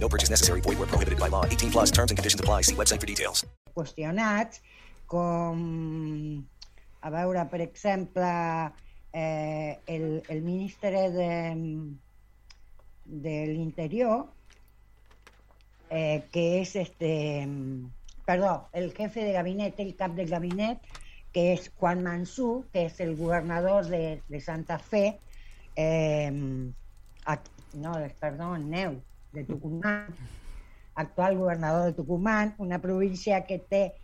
No purchase necessary. Void where prohibited by law. 18 plus terms and conditions apply. See website for details. qüestionats com, a veure, per exemple, eh, el, el ministre de, de l'Interior, eh, que és este, perdó, el jefe de gabinete, el cap del gabinet, que és Juan Mansú, que és el governador de, de Santa Fe, eh, ac- no, perdón, Neu, de Tucumán, actual governador de Tucumán, una província que té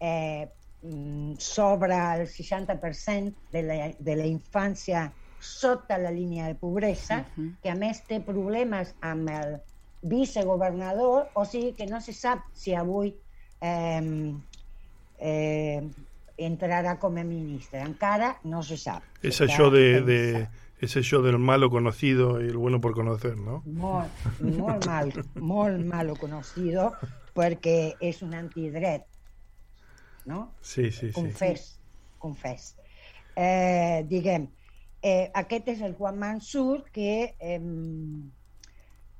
eh, mm, sobre el 60% de la, de la infància sota la línia de pobresa, que a més té problemes amb el vicegovernador, o sigui que no se sap si avui eh, eh, entrarà com a ministre. Encara no se sap. Es Està yo de, pensat. de ese yo del malo conocido y el bueno por conocer, ¿no? molt, molt mal, molt malo conocido perquè és un antidret, no? Sí, sí, sí. Confés, confés. Eh, diguem, eh, aquest és el Juan Mansur que, eh,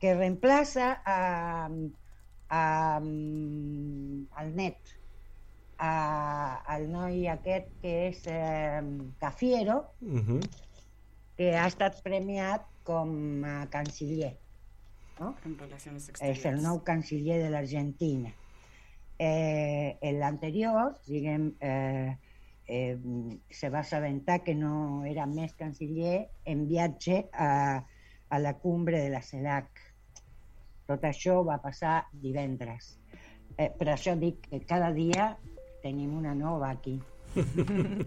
que reemplaça a, a, al net, a, al noi aquest que és eh, Cafiero, Ujú. Que ha estat premiat com a canciller. No? En relaciones És el nou canciller de l'Argentina. Eh, en l'anterior, diguem, eh, eh, se va assabentar que no era més canciller en viatge a, a la cumbre de la CELAC. Tot això va passar divendres. Eh, per això dic que cada dia tenim una nova aquí.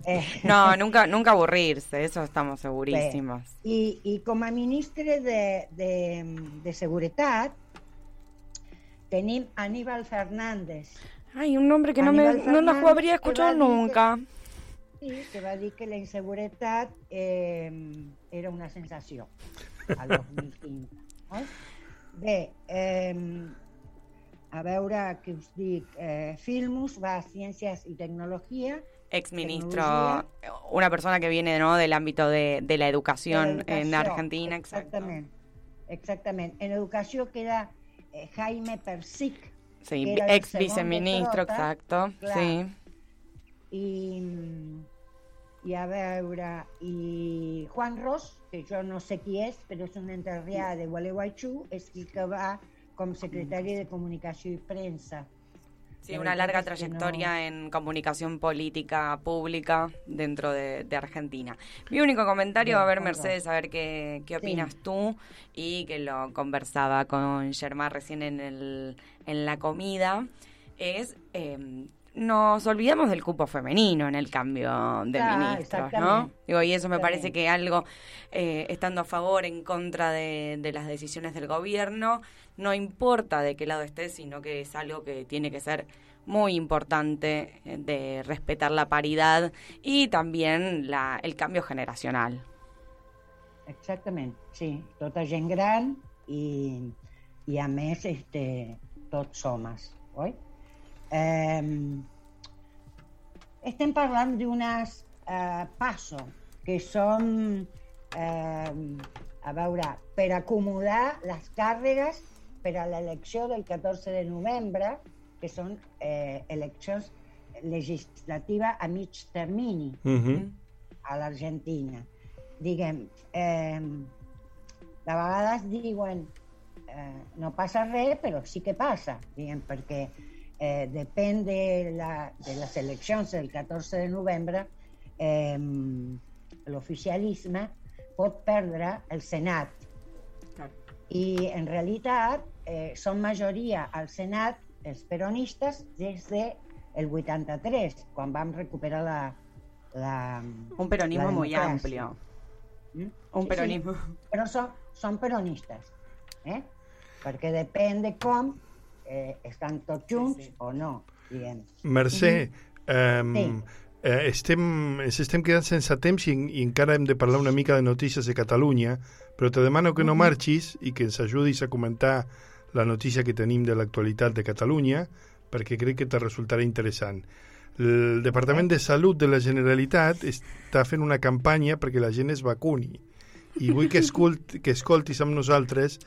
Eh, No, nunca, nunca aburrirse, eso estamos segurísimos. I, i com a ministre de, de, de Seguretat tenim Aníbal Fernández, Ay, un nombre que no, me, no lo habría escuchado que a nunca. sí, que va dir que la inseguretat eh, era una sensació al 2015. Oi? Bé, eh, a veure què us dic, eh, Filmus va a Ciències i Tecnologia, Ex ministro, una persona que viene ¿no? del ámbito de, de la educación en. Argentina, exacto. Exactament, exactament. En educació queda eh, Jaime Persic, Sí, que era ex viceministro, Trota, exacto. Sí. i, i a veure, i Juan Ros, que jo no sé qui és, però és un enterrià de Gualeguaychú, és el que va com secretari de Comunicació i Premsa. Sí, una larga trayectoria en comunicación política pública dentro de, de Argentina. Mi único comentario, a ver, Mercedes, a ver qué, qué Sí. opinas tú, y que lo conversaba con Germán recién en, el, en la comida, es... eh, nos olvidamos del cupo femenino en el cambio de Claro, ministros, ¿no? exactamente. Digo, y eso me parece Exactamente. que algo, eh, estando a favor, en contra de, de las decisiones del gobierno, no importa de qué lado estés, sino que es algo que tiene que ser muy importante eh, de respetar la paridad y también la, el cambio generacional. Exactament, sí. Tota gent gran i, i a més este, tots homes, oi? Eh, estem parlant d'unes eh, PASO, que són, eh, a veure, per acomodar les càrregues per a l'elecció del 14 de novembre, que són eh, eleccions legislatives a mig termini Ujú. a l'Argentina. Diguem, eh, de vegades diuen eh, no passa res, però sí que passa, diguem, perquè eh, depèn de, la, de les eleccions del 14 de novembre, eh, l'oficialisme pot perdre el Senat. I en realitat eh, són majoria al Senat els peronistes des de el 83, quan vam recuperar la... la Un muy democràcia. amplio. Mm? Un Sí, peronismo. Sí, però són, són peronistes, eh? perquè depèn de com eh, estan tots junts sí. o no, diguem. Mercè, um, Sí. eh, estem, ens estem quedant sense temps i, i encara hem de parlar una mica de notícies de Catalunya, però te demano que no marxis i que ens ajudis a comentar la notícia que tenim de l'actualitat de Catalunya, perquè crec que te resultarà interessant. El Departament de Salut de la Generalitat està fent una campanya perquè la gent es vacuni. I vull que, escolt, que escoltis amb nosaltres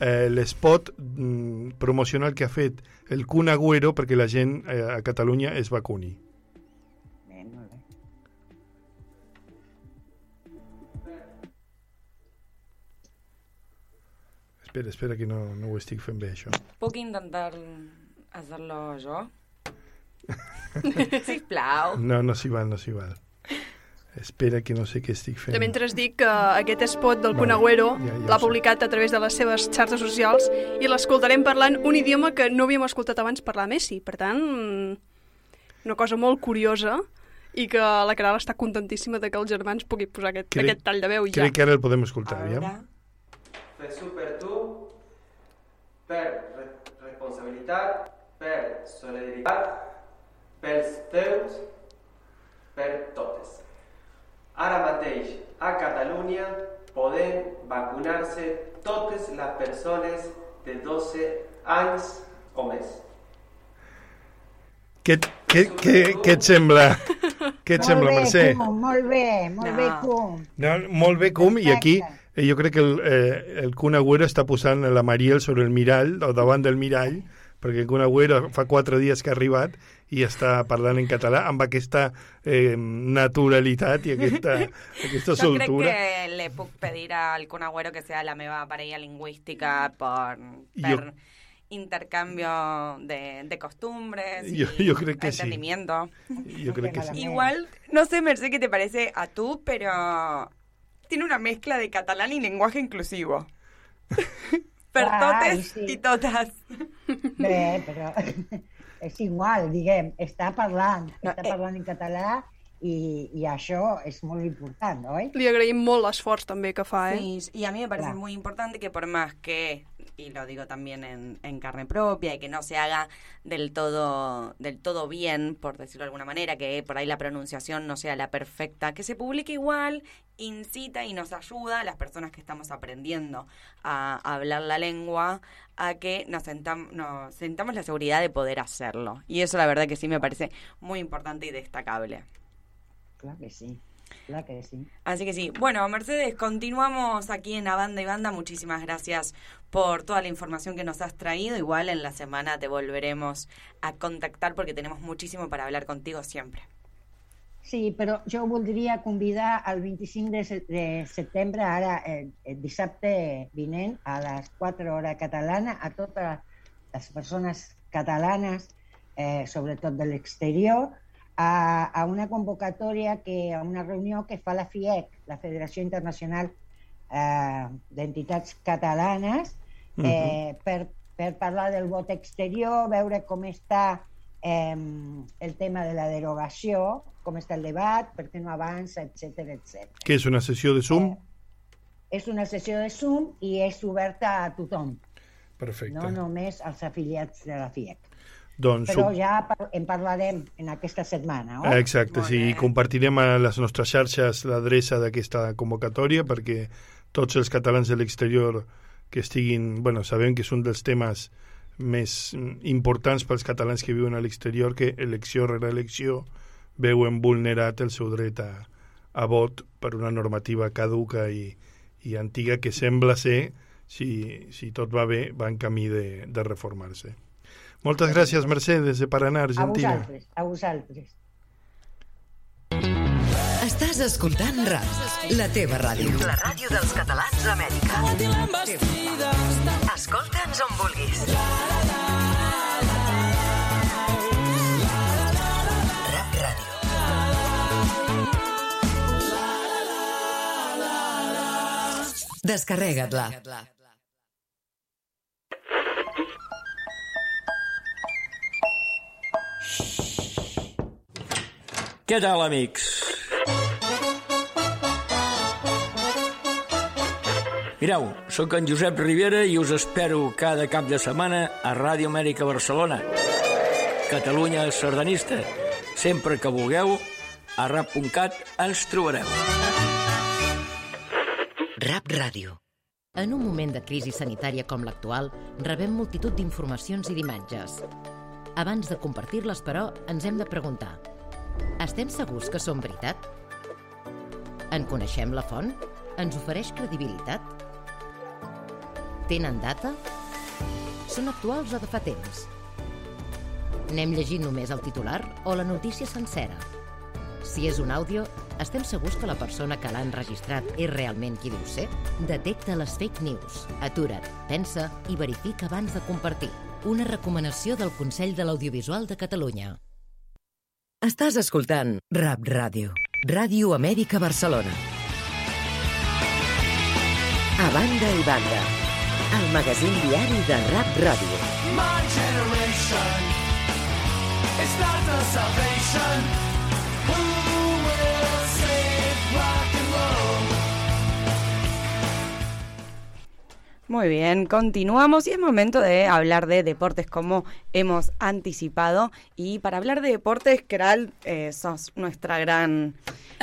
eh, l'espot mm, promocional que ha fet el Kun Agüero perquè la gent eh, a Catalunya es vacuni. Bé, molt bé. Espera, espera, que no, no ho estic fent bé, això. ¿Puedo intentar hacerlo yo? Sisplau. No, no s'hi val, no s'hi val. Espera, que no sé què estic fent. De mentre dic que aquest spot del Vale, Kun Agüero ja- ja l'ha publicat a través de les seves xarxes socials i l'escoltarem parlant un idioma que no havíem escoltat abans parlar Messi. Per tant, una cosa molt curiosa i que la Caral està contentíssima de que els germans pugui posar aquest, Crec- aquest tall de veu ja. Crec que ara el podem escoltar, aviam. Fai per tu, per re responsabilitat, per solidaritat, pels teus, per totes. Ara mateix, a Catalunya, poden vacunar-se totes les persones de 12 anys o més. Què, què, què, què et sembla? Què et Molt sembla, bé, Mercè? Cum, molt bé, molt No. bé, Cum. No, molt bé, com, i aquí eh, jo crec que el, eh, el Kun Agüero està posant la Mariel sobre el mirall, o davant del mirall, perquè el Kun Agüero fa quatre dies que ha arribat i està parlant en català amb aquesta eh, naturalitat i aquesta, aquesta Yo creo soltura. que le puc pedir al Kun Agüero que sea la meva parella lingüística por, Jo- per intercambio de, de costumbres y Yo- yo creo que sí. entendimiento. Jo crec que sí. Igual, no sé, Merced, qué te parece a tú, pero tiene una mezcla de catalán y lenguaje inclusivo. Pertotes Ay, sí. y totas. Bé, però és igual, diguem, està parlant, No, està eh. parlant en català i, i això és molt important, oi? Li agraïm molt l'esforç també que fa, eh? Sí, y a mí me parece Claro. muy importante que por más que, y lo digo también en, en carne propia, y que no se haga del todo, del todo bien, por decirlo de alguna manera, que por ahí la pronunciación no sea la perfecta, que se publique igual, incita y nos ayuda a las personas que estamos aprendiendo a, hablar la lengua a que nos, sentam- nos sentamos la seguridad de poder hacerlo. Y eso la verdad que sí me parece muy importante y destacable. Clar que sí, clar que sí. Así que sí. Bueno, Mercedes, continuamos aquí en A Banda y Banda. Muchísimas gracias por toda la información que nos has traído. Igual en la semana te volveremos a contactar porque tenemos muchísimo para hablar contigo siempre. Sí, però jo voldria convidar el 25 de, de setembre, ara eh, el dissabte vinent, a les 4 hores catalana, a totes les persones catalanes, eh, sobretot de l'exterior, a, a una convocatòria, que, a una reunió que fa la FIEC, la Federació Internacional eh, d'Entitats Catalanes, eh, per, per parlar del vot exterior, veure com està eh, el tema de la derogació, com està el debat, per què no avança, etc etc. Que és una sessió de Zoom? És una sessió de Zoom i és oberta a tothom, Perfecte. no només als afiliats de la FIEC. Doncs Però ja en parlarem en aquesta setmana, oi? Exacte, Molt sí, bé. i compartirem a les nostres xarxes l'adreça d'aquesta convocatòria perquè tots els catalans de l'exterior que estiguin... bueno, sabem que és un dels temes més importants pels catalans que viuen a l'exterior que elecció rere elecció veuen vulnerat el seu dret a, a vot per una normativa caduca i, i antiga que sembla ser, si, si tot va bé, va en camí de, de reformar-se. Moltes gràcies, Mercedes, eh, de Paranà, Argentina. A vosaltres, a vosaltres. Estàs escoltant RAC, la teva ràdio. La ràdio dels catalans d'Amèrica. Escolta'ns on vulguis. Descarrega't-la. Descarrega't Què tal, amics? Mireu, sóc en Josep Rivera i us espero cada cap de setmana a Ràdio Amèrica Barcelona. Catalunya sardanista. Sempre que vulgueu, a rap.cat ens trobareu. Rap Ràdio. En un moment de crisi sanitària com l'actual, rebem multitud d'informacions i d'imatges. Abans de compartir-les, però, ens hem de preguntar estem segurs que són veritat? En coneixem la font? Ens ofereix credibilitat? Tenen data? Són actuals o de fa temps? N'hem llegit només el titular o la notícia sencera? Si és un àudio, estem segurs que la persona que l'ha enregistrat és realment qui diu ser? Detecta les fake news. Atura't, pensa i verifica abans de compartir. Una recomanació del Consell de l'Audiovisual de Catalunya. Estàs escoltant Rap Ràdio. Ràdio Amèrica Barcelona. A banda i banda. El magazín diari de Rap Ràdio. My generation is not the salvation. Muy bien, continuamos y es momento de hablar de deportes como hemos anticipado. Y para hablar de deportes, Kral, eh, sos nuestra gran...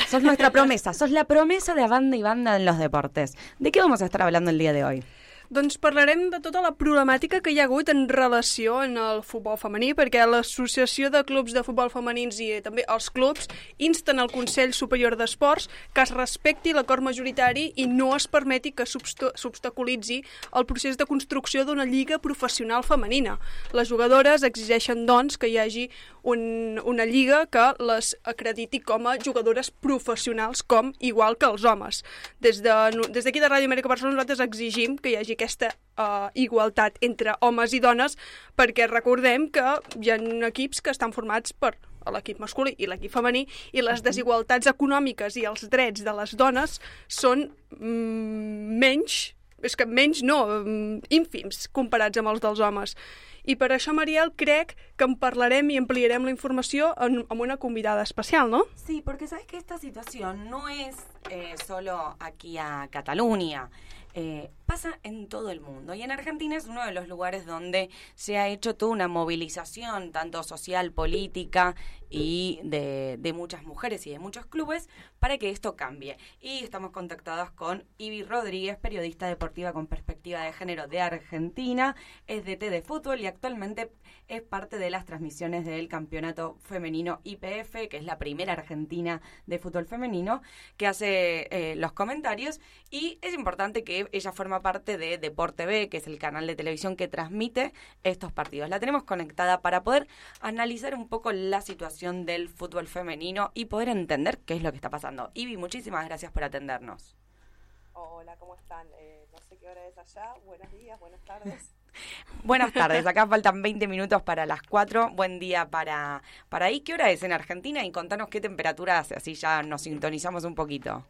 Sos nuestra promesa, sos la promesa de banda y banda en los deportes. ¿De qué vamos a estar hablando el día de hoy? Doncs parlarem de tota la problemàtica que hi ha hagut en relació en el futbol femení, perquè l'Associació de Clubs de Futbol Femenins i també els clubs insten al Consell Superior d'Esports que es respecti l'acord majoritari i no es permeti que s'obstaculitzi el procés de construcció d'una lliga professional femenina. Les jugadores exigeixen, doncs, que hi hagi un, una lliga que les acrediti com a jugadores professionals, com igual que els homes. Des d'aquí de, des de Ràdio Amèrica Barcelona nosaltres exigim que hi hagi aquesta uh, igualtat entre homes i dones perquè recordem que hi ha equips que estan formats per l'equip masculí i l'equip femení i les desigualtats econòmiques i els drets de les dones són mm, menys és que menys no, mm, ínfims comparats amb els dels homes. I per això, Mariel, crec que en parlarem i ampliarem la informació en, amb una convidada especial, ¿no? Sí, porque sabes que esta situación no es eh, solo aquí a Cataluña. Eh, pasa en todo el mundo y en Argentina es uno de los lugares donde se ha hecho toda una movilización, tanto social, política y de, de, muchas mujeres y de muchos clubes, para que esto cambie. Y estamos contactados con Ivi Rodríguez, periodista deportiva con perspectiva de género de Argentina, es DT de fútbol y actualmente es parte de las transmisiones del campeonato femenino IPF, que es la primera argentina de fútbol femenino, que hace eh, los comentarios y es importante que ella forma parte de Deporte B, que es el canal de televisión que transmite estos partidos. La tenemos conectada para poder analizar un poco la situación del fútbol femenino y poder entender qué es lo que está pasando. Ivi, muchísimas gracias por atendernos. Hola, ¿cómo están? Eh, no sé qué hora es allá. Buenos días, buenas tardes. Buenas tardes, acá faltan 20 minutos para las 4. Buen día para, para ahí. ¿Qué hora es en Argentina? Y contanos qué temperatura hace, así ya nos sintonizamos un poquito.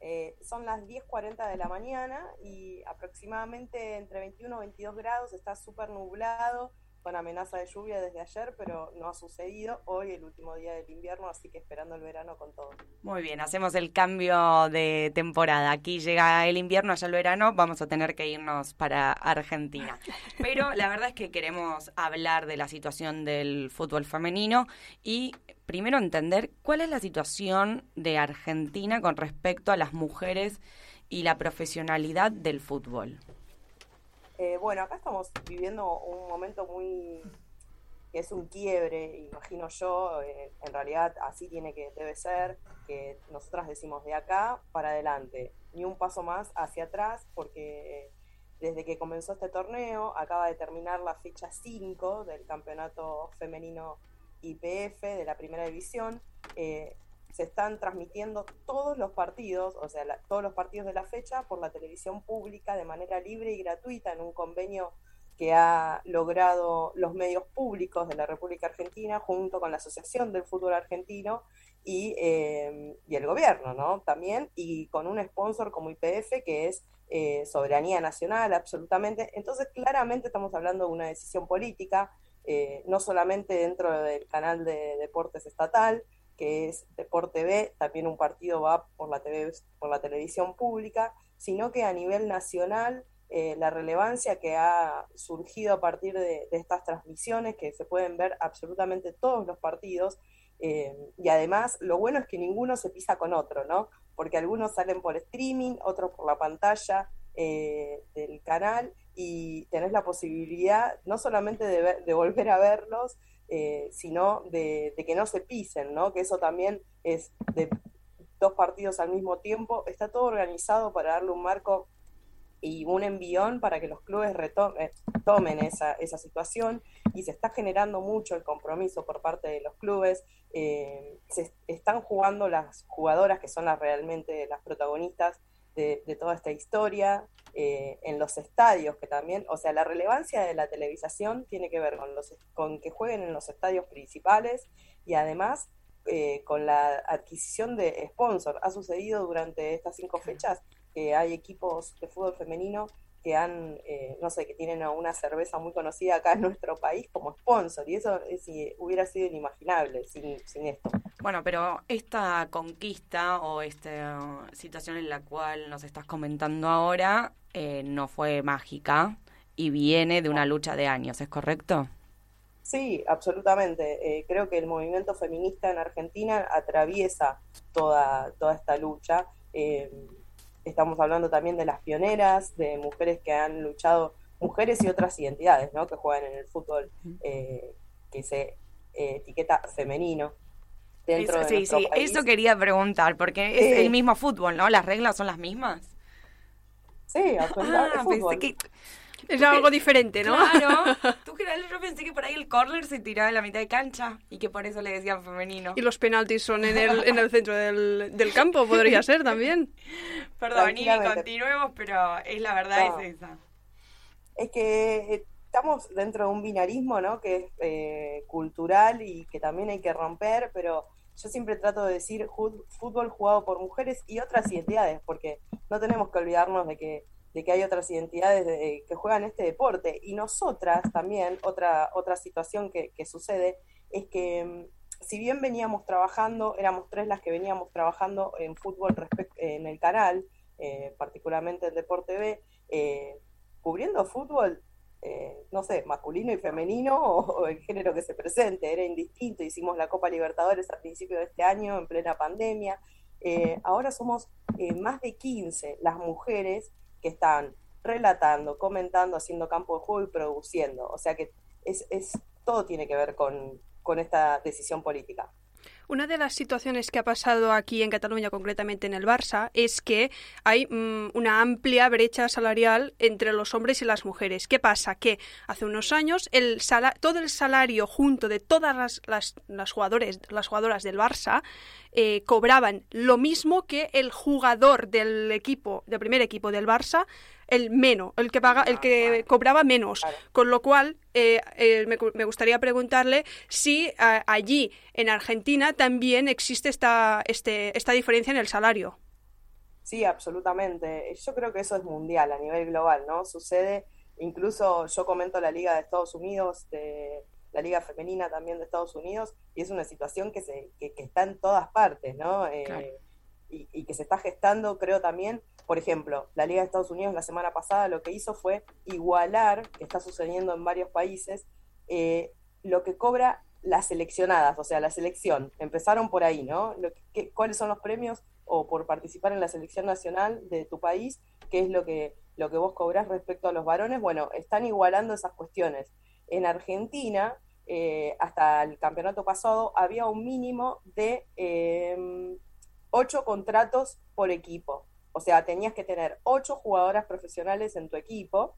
Eh, son las 10.40 de la mañana y aproximadamente entre 21 y 22 grados, está súper nublado, con amenaza de lluvia desde ayer, pero no ha sucedido. Hoy, el último día del invierno, así que esperando el verano con todo. Muy bien, hacemos el cambio de temporada. Aquí llega el invierno, allá el verano, vamos a tener que irnos para Argentina. Pero la verdad es que queremos hablar de la situación del fútbol femenino y primero entender cuál es la situación de Argentina con respecto a las mujeres y la profesionalidad del fútbol. Eh, bueno, acá estamos viviendo un momento muy que es un quiebre, imagino yo, eh, en realidad así tiene que debe ser, que nosotras decimos de acá para adelante, ni un paso más hacia atrás, porque desde que comenzó este torneo acaba de terminar la fecha 5 del campeonato femenino IPF de la primera división. Eh, se están transmitiendo todos los partidos, o sea, la, todos los partidos de la fecha por la televisión pública de manera libre y gratuita en un convenio que ha logrado los medios públicos de la República Argentina junto con la Asociación del Fútbol Argentino y, eh, y el gobierno, ¿no? También, y con un sponsor como IPF que es eh, soberanía nacional, absolutamente. Entonces, claramente estamos hablando de una decisión política, eh, no solamente dentro del canal de deportes estatal, que es Deporte B, también un partido va por la, TV, por la televisión pública, sino que a nivel nacional eh, la relevancia que ha surgido a partir de, estas transmisiones, que se pueden ver absolutamente todos los partidos, eh, y además lo bueno es que ninguno se pisa con otro, ¿no? Porque algunos salen por streaming, otros por la pantalla eh, del canal, y tenés la posibilidad no solamente de, ver- de volver a verlos, eh, sino de, que no se pisen, ¿no? Que eso también es de dos partidos al mismo tiempo, está todo organizado para darle un marco y un envión para que los clubes retomen, tomen esa, esa situación y se está generando mucho el compromiso por parte de los clubes. eh, se están jugando las jugadoras que son las realmente las protagonistas de, de toda esta historia eh, en los estadios que también, o sea, la relevancia de la televisación tiene que ver con, los, con que jueguen en los estadios principales y además eh, con la adquisición de sponsor. Ha sucedido durante estas cinco fechas que hay equipos de fútbol femenino que han, eh, no sé, que tienen a una cerveza muy conocida acá en nuestro país como sponsor, y eso es, eh, hubiera sido inimaginable sin, sin esto. Bueno, pero esta conquista o esta situación en la cual nos estás comentando ahora eh, no fue mágica y viene de una lucha de años, ¿es correcto? Sí, absolutamente. Eh, creo que el movimiento feminista en Argentina atraviesa toda, toda esta lucha. Eh, estamos hablando también de las pioneras, de mujeres que han luchado, mujeres y otras identidades, ¿no? Que juegan en el fútbol eh, que se eh, etiqueta femenino. Dentro Eso- de sí, sí, país. eso quería preguntar, porque es Sí. el mismo fútbol, ¿no? ¿Las reglas son las mismas? Sí, absolutamente. Ah, pensé que... Es algo diferente, ¿no? Claro. Tú que yo pensé que por ahí el córner se tiraba en la mitad de cancha y que por eso le decían femenino. Y los penaltis son en el, en el centro del, del campo, podría ser también. Perdón, y continuemos, pero es la verdad, No. es esa. Es que eh, estamos dentro de un binarismo, ¿no? Que es eh, cultural y que también hay que romper, pero yo siempre trato de decir fútbol jugado por mujeres y otras identidades, porque no tenemos que olvidarnos de que, de que hay otras identidades de- que juegan este deporte. Y nosotras también, otra, otra situación que, sucede es que mm, si bien veníamos trabajando, éramos tres las que veníamos trabajando en fútbol en el canal, eh, particularmente en Deporte B, eh, cubriendo fútbol, eh, no sé, masculino y femenino o, o el género que se presente, era indistinto. Hicimos la Copa Libertadores a principio de este año, en plena pandemia. Eh, ahora somos más de 15 las mujeres que están relatando, comentando, haciendo campo de juego y produciendo. O sea que es, es todo tiene que ver con, con esta decisión política. Una de las situaciones que ha pasado aquí en Cataluña, concretamente en el Barça, es que hay mm, una amplia brecha salarial entre los hombres y las mujeres. ¿Qué pasa? Que hace unos años el todo el salario junto de todas las, las, las jugadores, las jugadoras del Barça eh, cobraban lo mismo que el jugador del equipo, del primer equipo del Barça, el menos, el que paga, el que cobraba menos. Con lo cual, eh, eh, me, me gustaría preguntarle si a- allí en Argentina también existe esta, este, esta diferencia en el salario. Sí, absolutamente. Yo creo que eso es mundial a nivel global, ¿no? Sucede, incluso yo comento la Liga de Estados Unidos, de, la Liga Femenina también de Estados Unidos, y es una situación que, se, que, que está en todas partes, ¿no? Eh, Claro. Y, y que se está gestando, creo también, por ejemplo, la Liga de Estados Unidos la semana pasada lo que hizo fue igualar, que está sucediendo en varios países, eh, lo que cobra las seleccionadas, o sea, la selección. Empezaron por ahí, ¿no? ¿Cuáles son los premios o por participar en la selección nacional de tu país? ¿Qué es lo que, lo que vos cobrás respecto a los varones? Bueno, están igualando esas cuestiones. En Argentina, eh, hasta el campeonato pasado, había un mínimo de eh, ocho contratos por equipo. O sea, tenías que tener ocho jugadoras profesionales en tu equipo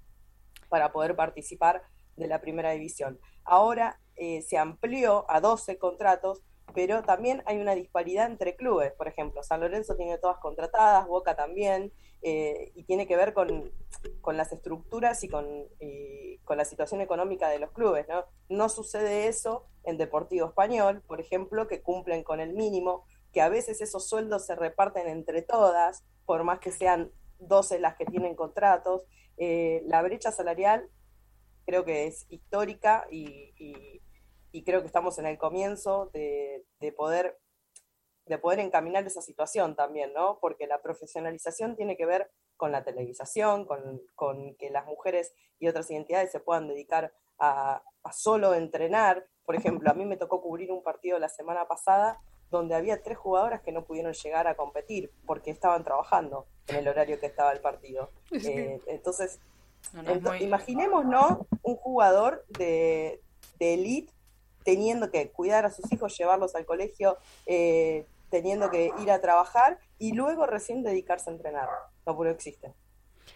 para poder participar de la primera división. Ahora eh, se amplió a 12 contratos pero también hay una disparidad entre clubes. Por ejemplo, San Lorenzo tiene todas contratadas, Boca también, eh, y tiene que ver con, con las estructuras y con, con la situación económica de los clubes. no sucede eso en Deportivo Español, por ejemplo, que cumplen con el mínimo, que a veces esos sueldos se reparten entre todas, por más que sean 12 las que tienen contratos. Eh, la brecha salarial creo que es histórica y, creo que estamos en el comienzo de, de poder de poder encaminar esa situación también, ¿no? Porque la profesionalización tiene que ver con la televisación, con, con que las mujeres y otras identidades se puedan dedicar a, a solo entrenar. Por ejemplo, a mí me tocó cubrir un partido la semana pasada donde había tres jugadoras que no pudieron llegar a competir porque estaban trabajando en el horario que estaba el partido. Eh, entonces, No, no, es ento- muy- imaginémonos un jugador de, de elite teniendo que cuidar a sus hijos, llevarlos al colegio, eh, teniendo que ir a trabajar y luego recién dedicarse a entrenar. No, pero existe.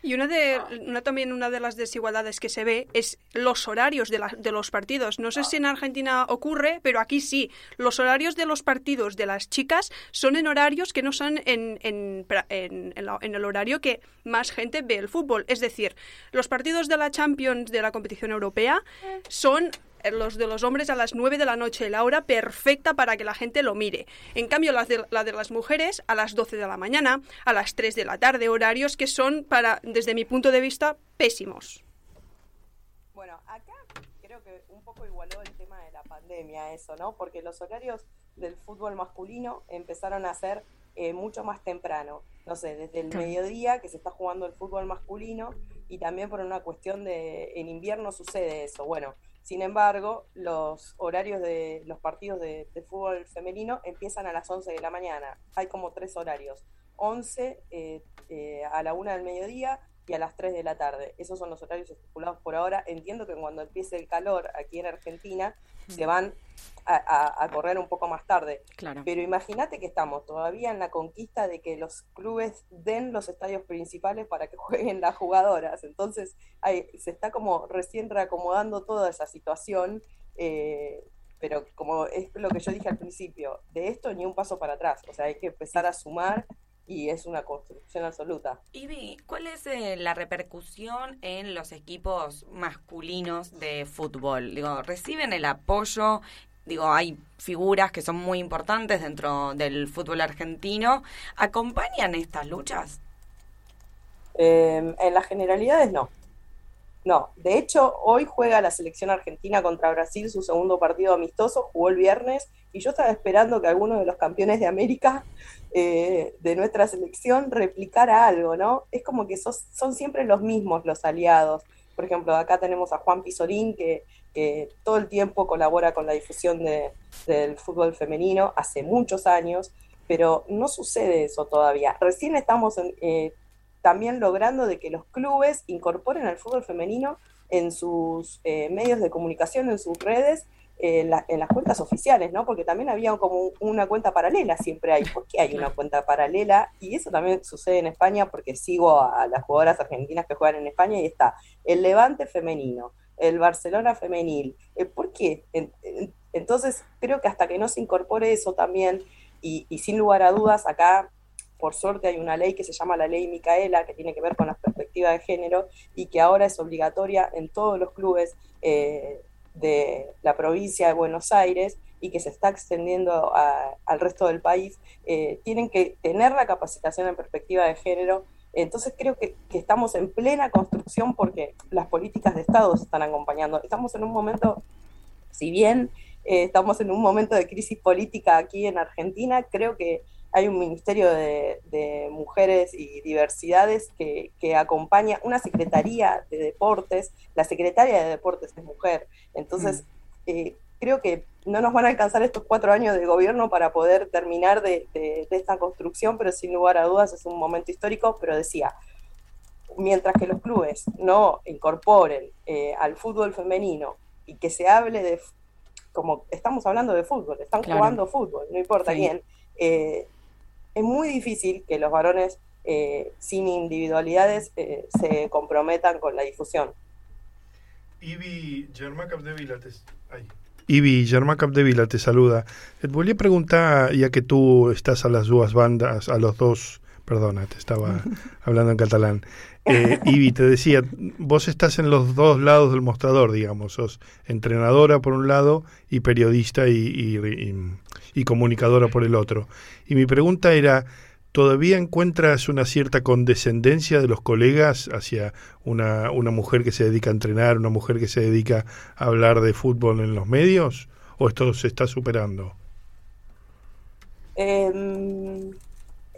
Y una de, una, también una de las desigualdades que se ve es los horarios de, la- de los partidos. No sé si en Argentina ocurre, pero aquí sí. Los horarios de los partidos de las chicas son en horarios que no son en, en, en- en la- en el horario que más gente ve el fútbol. Es decir, los partidos de la Champions de la competición europea son eh, los de los hombres a las 9 de la noche, la hora perfecta para que la gente lo mire. En cambio, las de- la de las mujeres a las 12 de la mañana, a las 3 de la tarde, horarios que son, para, desde mi punto de vista, pésimos. Bueno, acá creo que un poco igualó el tema de la pandemia eso, ¿no? Porque los horarios del fútbol masculino empezaron a ser eh, mucho más temprano. No sé, desde el mediodía que se está jugando el fútbol masculino y también por una cuestión de, en invierno sucede eso. Bueno, sin embargo, los horarios de los partidos de, fútbol femenino empiezan a las 11 de la mañana. Hay como tres horarios. 11 eh, eh, a la 1 del mediodía y a las 3 de la tarde. Esos son los horarios estipulados por ahora. Entiendo que cuando empiece el calor aquí en Argentina se van a, a- a correr un poco más tarde. Claro. Pero imagínate que estamos todavía en la conquista de que los clubes den los estadios principales para que jueguen las jugadoras. Entonces hay- se está como recién reacomodando toda esa situación. eh, pero como es lo que yo dije al principio, de esto ni un paso para atrás. O sea, hay que empezar a sumar y es una construcción absoluta. Ivy, ¿cuál es eh, la repercusión en los equipos masculinos de fútbol? Digo, ¿reciben el apoyo? Digo, hay figuras que son muy importantes dentro del fútbol argentino. ¿Acompañan estas luchas? Eh, en las generalidades no. No, de hecho, hoy juega la selección argentina contra Brasil su segundo partido amistoso, jugó el viernes, y yo estaba esperando que alguno de los campeones de América eh, de nuestra selección replicara algo, ¿no? Es como que sos- son siempre los mismos los aliados. Por ejemplo, acá tenemos a Juan Pizorín, que, que todo el tiempo colabora con la difusión de- del fútbol femenino, hace muchos años, pero no sucede eso todavía. Recién estamos eh, también logrando de que los clubes incorporen al fútbol femenino en sus eh, medios de comunicación, en sus redes, eh, la- en las cuentas oficiales, ¿no? Porque también había como una cuenta paralela, siempre hay. ¿Por qué hay una cuenta paralela? Y eso también sucede en España porque sigo a, a las jugadoras argentinas que juegan en España y está el Levante femenino, el Barcelona femenil. Eh, ¿Por qué? En- en- entonces, creo que hasta que no se incorpore eso también, y, y sin lugar a dudas, acá por suerte hay una ley que se llama la ley Micaela, que tiene que ver con la perspectiva de género y que ahora es obligatoria en todos los clubes eh, de la provincia de Buenos Aires y que se está extendiendo a- al resto del país, eh, tienen que tener la capacitación en perspectiva de género. Entonces creo que, estamos en plena construcción porque las políticas de Estado se están acompañando. Estamos en un momento, si bien eh, estamos en un momento de crisis política aquí en Argentina, creo que hay un Ministerio de, de Mujeres y Diversidades que, que acompaña una Secretaría de Deportes. La Secretaria de Deportes es mujer. Entonces, eh, creo que no nos van a alcanzar estos cuatro años de gobierno para poder terminar de, de- de esta construcción, pero sin lugar a dudas es un momento histórico. Pero decía, mientras que los clubes no incorporen eh, al fútbol femenino y que se hable de, como estamos hablando de fútbol, están Claro. jugando fútbol, no importa Sí. quién, eh, es muy difícil que los varones eh, sin individualidades eh, se comprometan con la difusión. Ibi, Capdevila, Germán Capdevila te saluda. Et volia preguntar, ja que tu estàs a les dues bandes, a los dos, perdona, te estaba hablando en catalán. Eh, Ivi, te decía, vos estás en los dos lados del mostrador, digamos, sos entrenadora por un lado y periodista y, comunicadora por el otro. Y mi pregunta era, ¿todavía encuentras una cierta condescendencia de los colegas hacia una, una mujer que se dedica a entrenar, una mujer que se dedica a hablar de fútbol en los medios? ¿O esto se está superando? Em,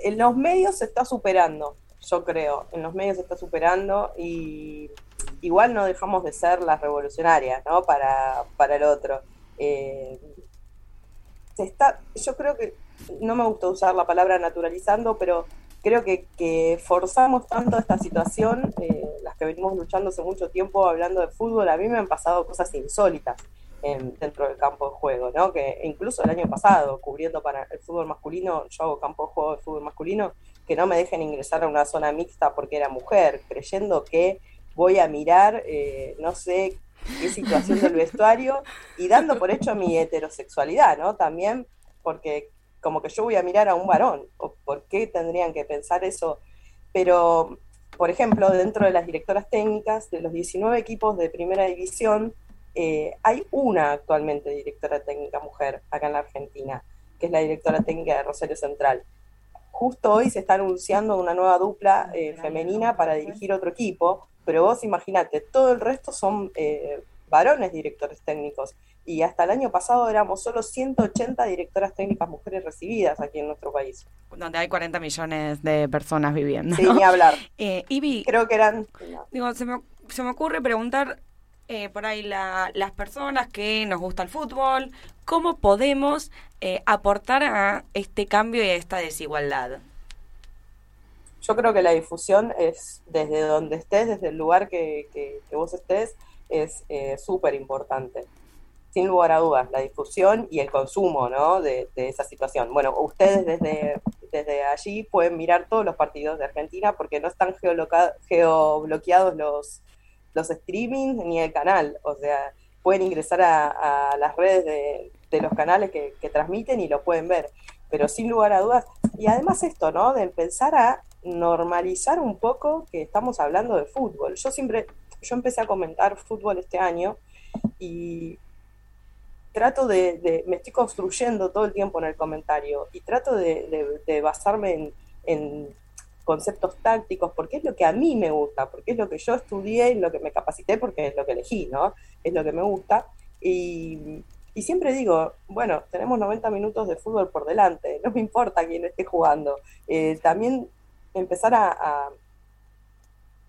en los medios se está superando, yo creo. En los medios se está superando y igual no dejamos de ser las revolucionarias, ¿no? Para, para el otro. Eh, se está, yo creo que, no me gusta usar la palabra naturalizando, pero creo que, que forzamos tanto esta situación, eh, las que venimos luchando hace mucho tiempo hablando de fútbol, a mí me han pasado cosas insólitas en- dentro del campo de juego, ¿no? Que incluso el año pasado, cubriendo para el fútbol masculino, yo hago campo de juego de fútbol masculino, que no me dejen ingresar a una zona mixta porque era mujer, creyendo que voy a mirar, eh, no sé qué situación del vestuario y dando por hecho mi heterosexualidad, ¿no? También porque como que yo voy a mirar a un varón, o por qué tendrían que pensar eso. Pero, por ejemplo, dentro de las directoras técnicas, de los 19 equipos de primera división, eh, hay una actualmente directora técnica mujer acá en la Argentina, que es la directora técnica de Rosario Central. Justo hoy se está anunciando una nueva dupla eh, femenina para dirigir otro equipo, pero vos imaginate, todo el resto son eh, varones directores técnicos. Y hasta el año pasado éramos solo 180 directoras técnicas mujeres recibidas aquí en nuestro país. Donde hay 40 millones de personas viviendo. Sí, ni hablar. Eh, Ivy, Creo que eran... digo, se me, se me ocurre preguntar eh, por ahí la- las personas que nos gusta el fútbol, ¿cómo podemos eh, aportar a este cambio y a esta desigualdad? Yo creo que la difusión es desde donde estés, desde el lugar que, que- vos estés, es eh, súper importante. Sin lugar a dudas, la difusión y el consumo ¿no? de, esa situación. Bueno, ustedes desde, desde allí pueden mirar todos los partidos de Argentina porque no están geobloqueados los, los streamings ni el canal. O sea, pueden ingresar a, las redes de, los canales que, transmiten y lo pueden ver. Pero sin lugar a dudas, y además esto, ¿no? De empezar a normalizar un poco que estamos hablando de fútbol. Yo siempre, yo empecé a comentar fútbol este año y trato de, me estoy construyendo todo el tiempo en el comentario y trato de, basarme en conceptos tácticos porque es lo que a mí me gusta, porque es lo que yo estudié y lo que me capacité porque es lo que elegí, ¿no? Es lo que me gusta y, y siempre digo, bueno, tenemos 90 minutos de fútbol por delante, no me importa quién esté jugando. Eh, también empezar a,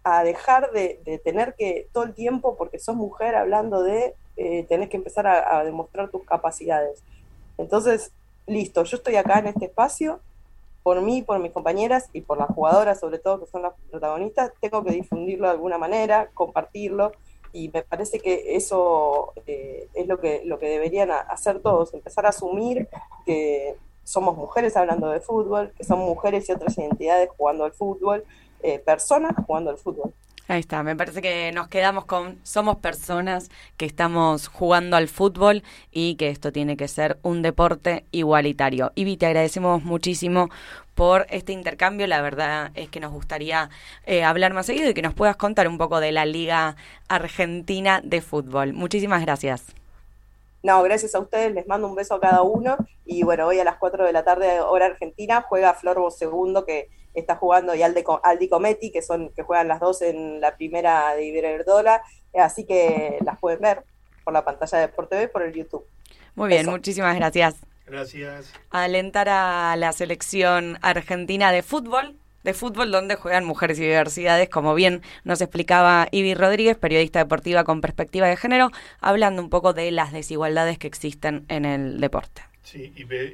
a- dejar de, tener que todo el tiempo, porque sos mujer hablando de, eh, tenés que empezar a demostrar tus capacidades. Entonces, listo, yo estoy acá en este espacio, por mí, por mis compañeras y por las jugadoras, sobre todo, que son las protagonistas, tengo que difundirlo de alguna manera, compartirlo, y me parece que eso eh, es lo que, lo que deberían hacer todos, empezar a asumir que somos mujeres hablando de fútbol, que son mujeres y otras identidades jugando al fútbol, eh, personas jugando al fútbol. Ahí está, me parece que nos quedamos con somos personas que estamos jugando al fútbol y que esto tiene que ser un deporte igualitario. Ivy, te agradecemos muchísimo por este intercambio. La verdad es que nos gustaría eh, hablar más seguido y que nos puedas contar un poco de la Liga Argentina de Fútbol. Muchísimas gracias. No, gracias a ustedes, les mando un beso a cada uno y bueno, hoy a las 4 de la tarde, hora argentina, juega Flor Segundo que está jugando y Alde, Aldi Cometti, que son que juegan las dos en la primera de Iberdrola, así que las pueden ver por la pantalla de Sport TV, por el YouTube. Muy bien, Eso. muchísimas gracias. Gracias. alentar a la selección argentina de fútbol, de fútbol donde juegan mujeres y diversidades, como bien nos explicaba Ivy Rodríguez, periodista deportiva con perspectiva de género, hablando un poco de las desigualdades que existen en el deporte. Sí, bé,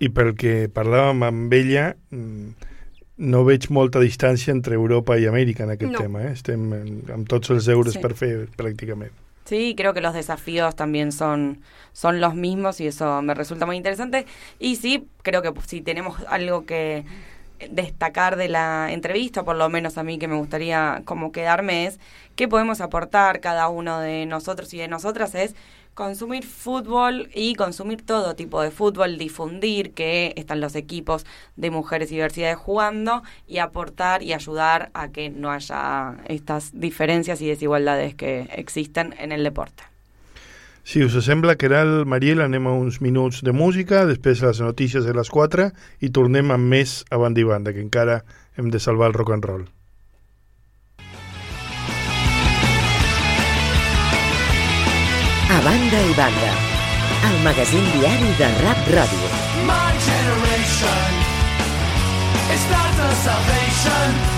i, pel que parlàvem amb ella, mm, no veig molta distància entre Europa i Amèrica en aquest No. tema. Eh? Estem amb tots els euros Sí. per fer, pràcticament. Sí, creo que los desafíos también son, son los mismos y eso me resulta muy interesante. Y sí, creo que si tenemos algo que destacar de la entrevista, por lo menos a mí que me gustaría como quedarme es qué podemos aportar cada uno de nosotros y de nosotras es consumir fútbol y consumir todo tipo de fútbol, difundir que están los equipos de mujeres y diversidades jugando y aportar y ayudar a que no haya estas diferencias y desigualdades que existen en el deporte. Si us sembla, Caral, Mariel, anem a uns minuts de música, després les notícies de les 4 i tornem amb més a banda i banda, que encara hem de salvar el rock and roll. A banda i banda, el magazín diari de Rap Ràdio. My generation is not the salvation.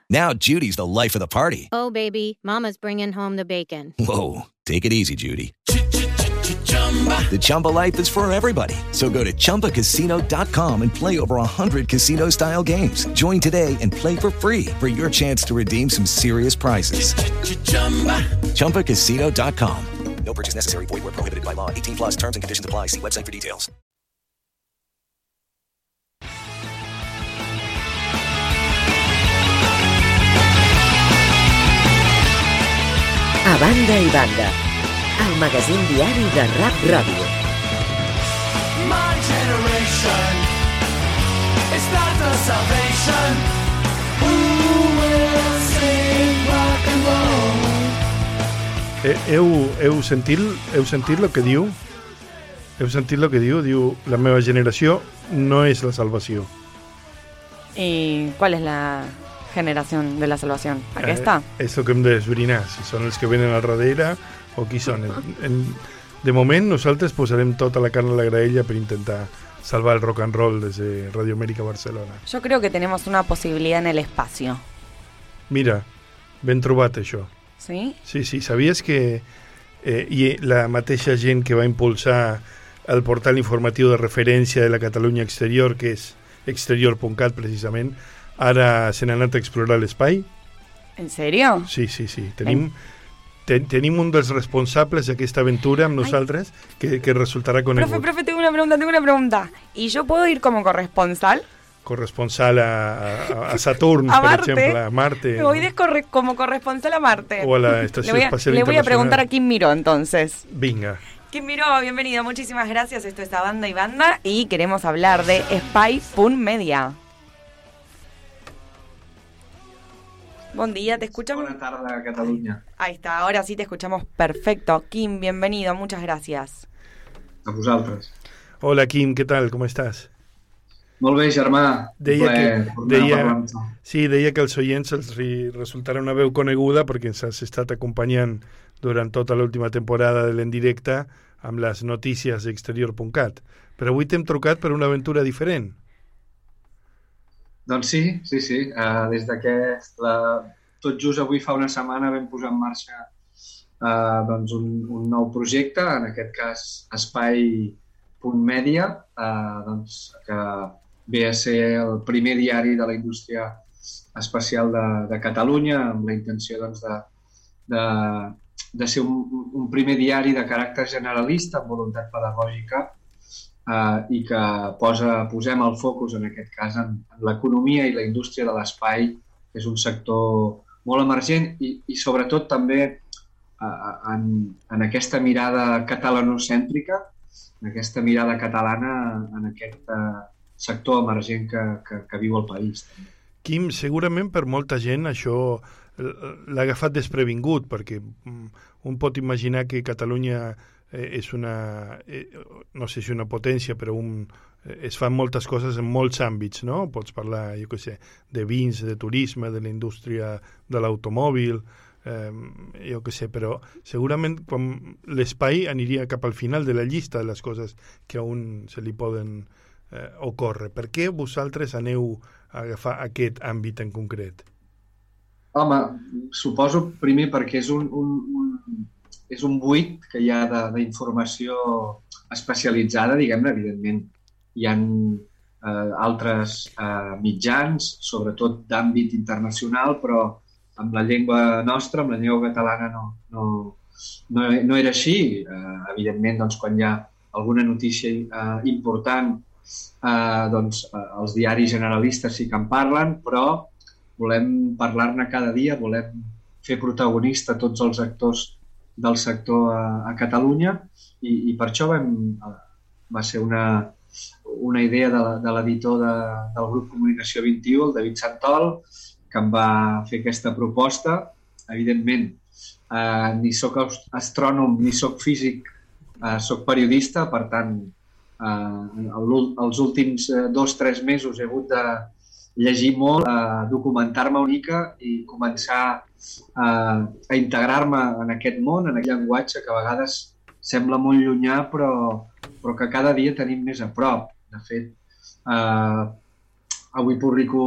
Now Judy's the life of the party. Oh, baby, Mama's bringing home the bacon. Whoa, take it easy, Judy. The Chumba life is for everybody. So go to ChumbaCasino.com and play over 100 casino-style games. Join today and play for free for your chance to redeem some serious prizes. ChumbaCasino.com. No purchase necessary. Void were prohibited by law. 18 plus terms and conditions apply. See website for details. A banda i banda, el magazín diari de Rap Ràdio. My generation is not the salvation. Who will save rock and roll? Eh, heu, heu, sentit, heu sentit el que diu? Heu sentit el que diu? Diu, la meva generació no és la salvació. ¿Y cuál es la generación de la salvación? Aquí Eh, está. és el que hem d'esbrinar, si són els que venen al darrere o qui són. En, en, de moment, nosaltres posarem tota la carn a la graella per intentar salvar el rock and roll des de Radio Amèrica Barcelona. Yo creo que tenemos una posibilidad en el espacio. Mira, ben trobat això. ¿Sí? Sí, sí, sabies que eh, i la mateixa gent que va impulsar el portal informatiu de referència de la Catalunya Exterior, que és exterior.cat precisament, ara se n'ha anat a explorar l'espai? ¿En serio? Sí, sí, sí. Tenim, ten, tenim un dels responsables d'aquesta aventura amb nosaltres que, que resultarà Profe, conegut. profe, tengo una pregunta, tengo una pregunta. ¿Y yo puedo ir como corresponsal? Corresponsal a, a, a Saturn, A per Marte. exemple, a Marte. Me voy de corre- como corresponsal a Marte. O a la Estación le voy a, Espacial le voy a preguntar a Kim Miró entonces. Vinga. Kim Miró, bienvenido, muchísimas gracias. Esto es A Banda y Banda y queremos hablar de Spy.media. Buen día, ¿te escuchamos? Bona tarda, Catalunya. Ahí está, ahora sí te escuchamos perfecto. Kim, bienvenido, muchas gracias. A vosaltres. Hola, Quim, què tal? Com estàs? Molt bé, germà. Deia que, deia, sí, deia que als oients els resultarà una veu coneguda perquè ens has estat acompanyant durant tota l'última temporada de l'Endirecte amb les notícies d'exterior.cat. Però avui t'hem trucat per una aventura diferent. Doncs sí, sí, sí. Uh, des d'aquest... La... Tot just avui fa una setmana vam posar en marxa uh, doncs un, un nou projecte, en aquest cas Espai.media, uh, doncs, que ve a ser el primer diari de la indústria espacial de, de Catalunya, amb la intenció doncs, de, de, de ser un, un primer diari de caràcter generalista, amb voluntat pedagògica, eh, i que posa, posem el focus en aquest cas en, en l'economia i la indústria de l'espai, que és un sector molt emergent i, i sobretot també eh, en, en aquesta mirada catalanocèntrica, en aquesta mirada catalana en aquest eh, sector emergent que, que, que viu el país. Quim, segurament per molta gent això l'ha agafat desprevingut, perquè mm, un pot imaginar que Catalunya eh, és una, eh, no sé si una potència, però un, eh, es fan moltes coses en molts àmbits, no? Pots parlar, jo què sé, de vins, de turisme, de la indústria de l'automòbil, eh, jo que sé, però segurament quan l'espai aniria cap al final de la llista de les coses que a un se li poden eh, ocórrer. Per què vosaltres aneu a agafar aquest àmbit en concret? Home, suposo primer perquè és un, un, un, és un buit que hi ha d'informació especialitzada, diguem-ne, evidentment. Hi ha eh, altres eh, mitjans, sobretot d'àmbit internacional, però amb la llengua nostra, amb la llengua catalana, no, no, no, no era així. Eh, evidentment, doncs, quan hi ha alguna notícia eh, important, eh, doncs, eh, els diaris generalistes sí que en parlen, però volem parlar-ne cada dia, volem fer protagonista tots els actors del sector a, a Catalunya i, i per això vam, eh, va ser una, una idea de la- de l'editor de, del grup Comunicació 21, el David Santol, que em va fer aquesta proposta. Evidentment, eh, ni sóc ast- astrònom ni sóc físic, eh, sóc periodista, per tant, eh, el- els últims eh, dos o tres mesos he hagut de llegir molt, eh, documentar-me una mica i començar eh, a integrar-me en aquest món, en aquest llenguatge que a vegades sembla molt llunyà però, però que cada dia tenim més a prop. De fet, eh, avui publico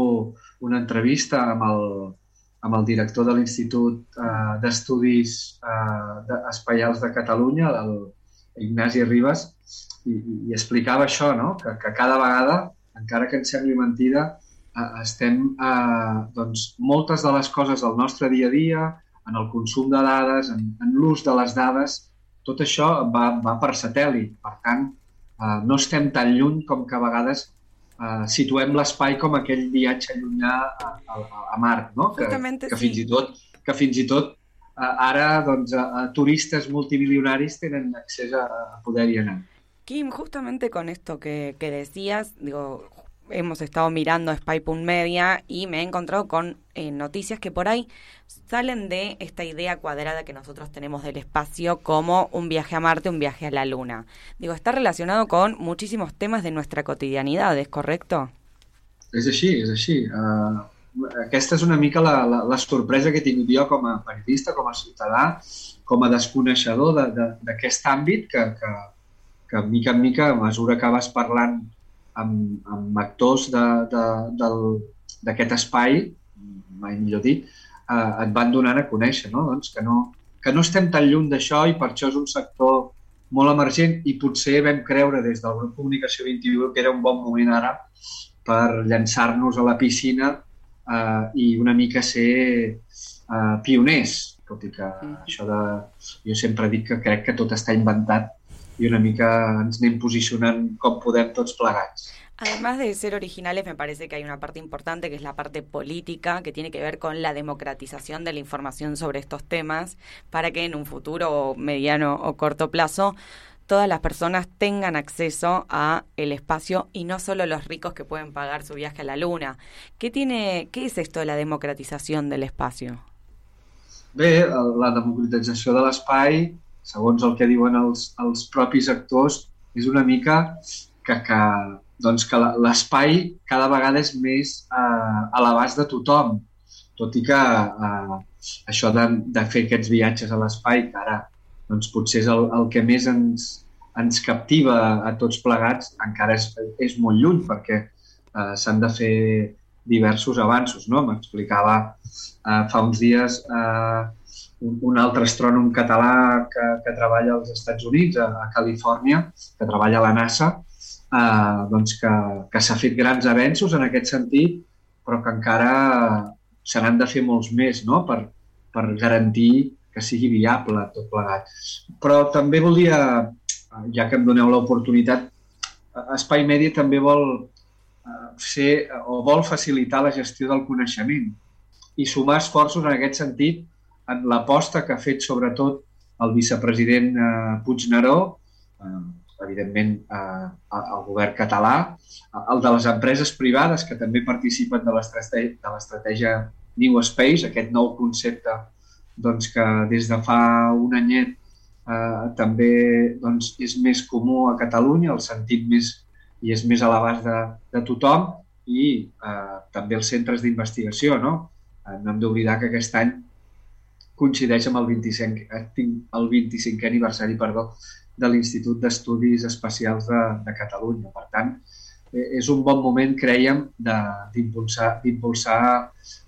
una entrevista amb el, amb el director de l'Institut eh, d'Estudis eh, Espaials de Catalunya, el Ignasi Ribas, i, i, explicava això, no? que, que cada vegada, encara que ens sembli mentida, estem, eh, doncs, moltes de les coses del nostre dia a dia, en el consum de dades, en, en l'ús de les dades, tot això va, va per satèl·lit. Per tant, eh, no estem tan lluny com que a vegades eh, situem l'espai com aquell viatge llunyà a, a, a Mart, no? que, que sí. fins i tot, que fins i tot eh, ara doncs, a, a turistes multimilionaris tenen accés a, a poder-hi anar. Kim, justamente con esto que, que decías, digo, hemos estado mirando Spy.media y me he encontrado con eh, noticias que por ahí salen de esta idea cuadrada que nosotros tenemos del espacio como un viaje a Marte, un viaje a la Luna. Digo, está relacionado con muchísimos temas de nuestra cotidianidad, ¿es correcto? És així, és així. Uh, aquesta és una mica la, la, la sorpresa que he tingut jo com a periodista, com a ciutadà, com a desconeixedor de- de- d'aquest àmbit que, que, que mica en mica, a mesura que vas parlant amb, amb actors de- de- del- d'aquest espai, mai millor dit, eh, et van donant a conèixer no? Doncs que, no, que no estem tan lluny d'això i per això és un sector molt emergent i potser vam creure des del grup Comunicació 21 que era un bon moment ara per llançar-nos a la piscina eh, i una mica ser eh, pioners, tot i que això de... Jo sempre dic que crec que tot està inventat i una mica ens anem posicionant com podem tots plegats. Además de ser originales, me parece que hay una parte importante que es la parte política, que tiene que ver con la democratización de la información sobre estos temas, para que en un futuro mediano o corto plazo todas las personas tengan acceso a el espacio y no solo los ricos que pueden pagar su viaje a la luna. ¿Qué tiene, qué es esto de la democratización del espacio? Bé, la democratització de l'espai, segons el que diuen els, els propis actors, és una mica que, que, doncs que l'espai cada vegada és més eh, a l'abast de tothom, tot i que eh, això de, de fer aquests viatges a l'espai, que ara doncs, potser és el, el que més ens, ens captiva a tots plegats, encara és, és molt lluny, perquè eh, s'han de fer diversos avanços. No? M'explicava eh, fa uns dies eh, un, un altre astrònom català que, que treballa als Estats Units, a, a Califòrnia, que treballa a la NASA, eh, doncs que, que s'ha fet grans avenços en aquest sentit, però que encara se n'han de fer molts més no? per, per garantir que sigui viable tot plegat. Però també volia, eh, ja que em doneu l'oportunitat, eh, Espai Mèdia també vol eh, fer o vol facilitar la gestió del coneixement i sumar esforços en aquest sentit en l'aposta que ha fet sobretot el vicepresident eh, Puigneró, eh, evidentment eh, el govern català, el de les empreses privades que també participen de l'estratègia New Space, aquest nou concepte doncs, que des de fa un anyet eh, també doncs, és més comú a Catalunya, el sentit més i és més a l'abast de, de tothom i eh, també els centres d'investigació. No? Eh, no hem d'oblidar que aquest any coincideix amb el 25, eh, el 25è aniversari perdó, de l'Institut d'Estudis Espacials de, de Catalunya. Per tant, eh, és un bon moment, creiem, d'impulsar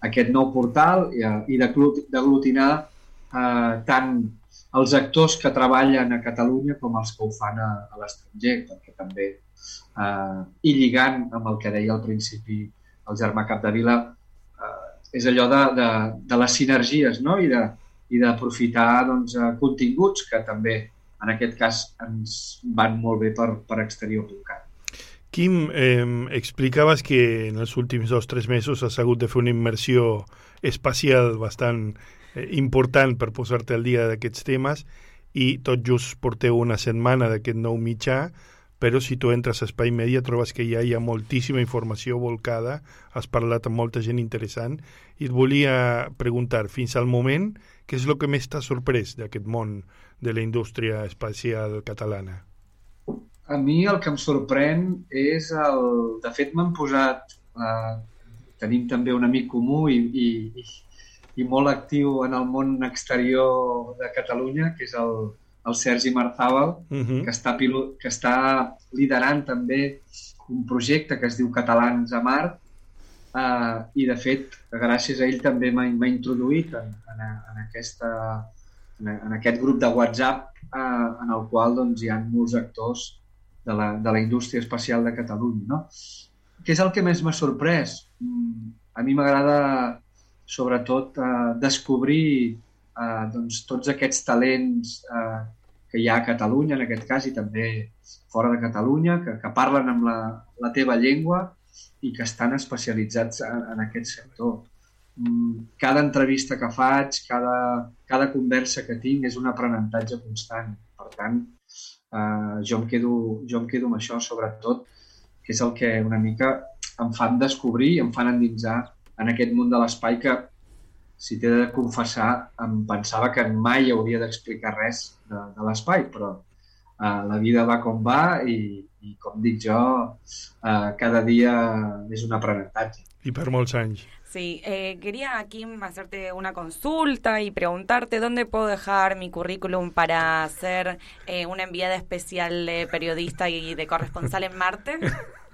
aquest nou portal i, eh, i d'aglut- d'aglutinar eh, tant els actors que treballen a Catalunya com els que ho fan a, a l'estranger, perquè també, eh, i lligant amb el que deia al principi el germà Capdevila, és allò de, de, de les sinergies no? i de i d'aprofitar doncs, eh, continguts que també, en aquest cas, ens van molt bé per, per exterior.cat. Quim, eh, explicaves que en els últims dos o tres mesos has hagut de fer una immersió espacial bastant eh, important per posar-te al dia d'aquests temes i tot just porteu una setmana d'aquest nou mitjà, però si tu entres a Espai Media trobes que ja hi ha moltíssima informació volcada, has parlat amb molta gent interessant i et volia preguntar, fins al moment, què és el que més t'ha sorprès d'aquest món de la indústria espacial catalana? A mi el que em sorprèn és el... De fet, m'han posat... Eh, tenim també un amic comú i, i, i, molt actiu en el món exterior de Catalunya, que és el, el Sergi Marzàbal, Mhm. que, està pilo, que està liderant també un projecte que es diu Catalans a Mart, eh, i de fet, gràcies a ell també m'ha introduït en, en, en, aquesta, en, en aquest grup de WhatsApp eh, en el qual doncs, hi ha molts actors de la, de la indústria espacial de Catalunya. No? Què és el que més m'ha sorprès? Mm, A mi m'agrada sobretot eh, descobrir eh, doncs, tots aquests talents eh, que hi ha a Catalunya, en aquest cas, i també fora de Catalunya, que, que parlen amb la, la teva llengua i que estan especialitzats en, en aquest sector. Mm, Cada entrevista que faig, cada, cada conversa que tinc és un aprenentatge constant. Per tant, eh, jo, em quedo, jo em quedo amb això, sobretot, que és el que una mica em fan descobrir i em fan endinsar en aquest món de l'espai que, si t'he de confessar, em pensava que mai hauria d'explicar res de, de l'espai, però eh, la vida va com va i, i com dic jo, eh, cada dia és un aprenentatge. I per molts anys. Sí, eh, quería, Kim, hacerte una consulta y preguntarte dónde puedo dejar mi currículum para ser eh, una enviada especial de periodista y de corresponsal en Marte.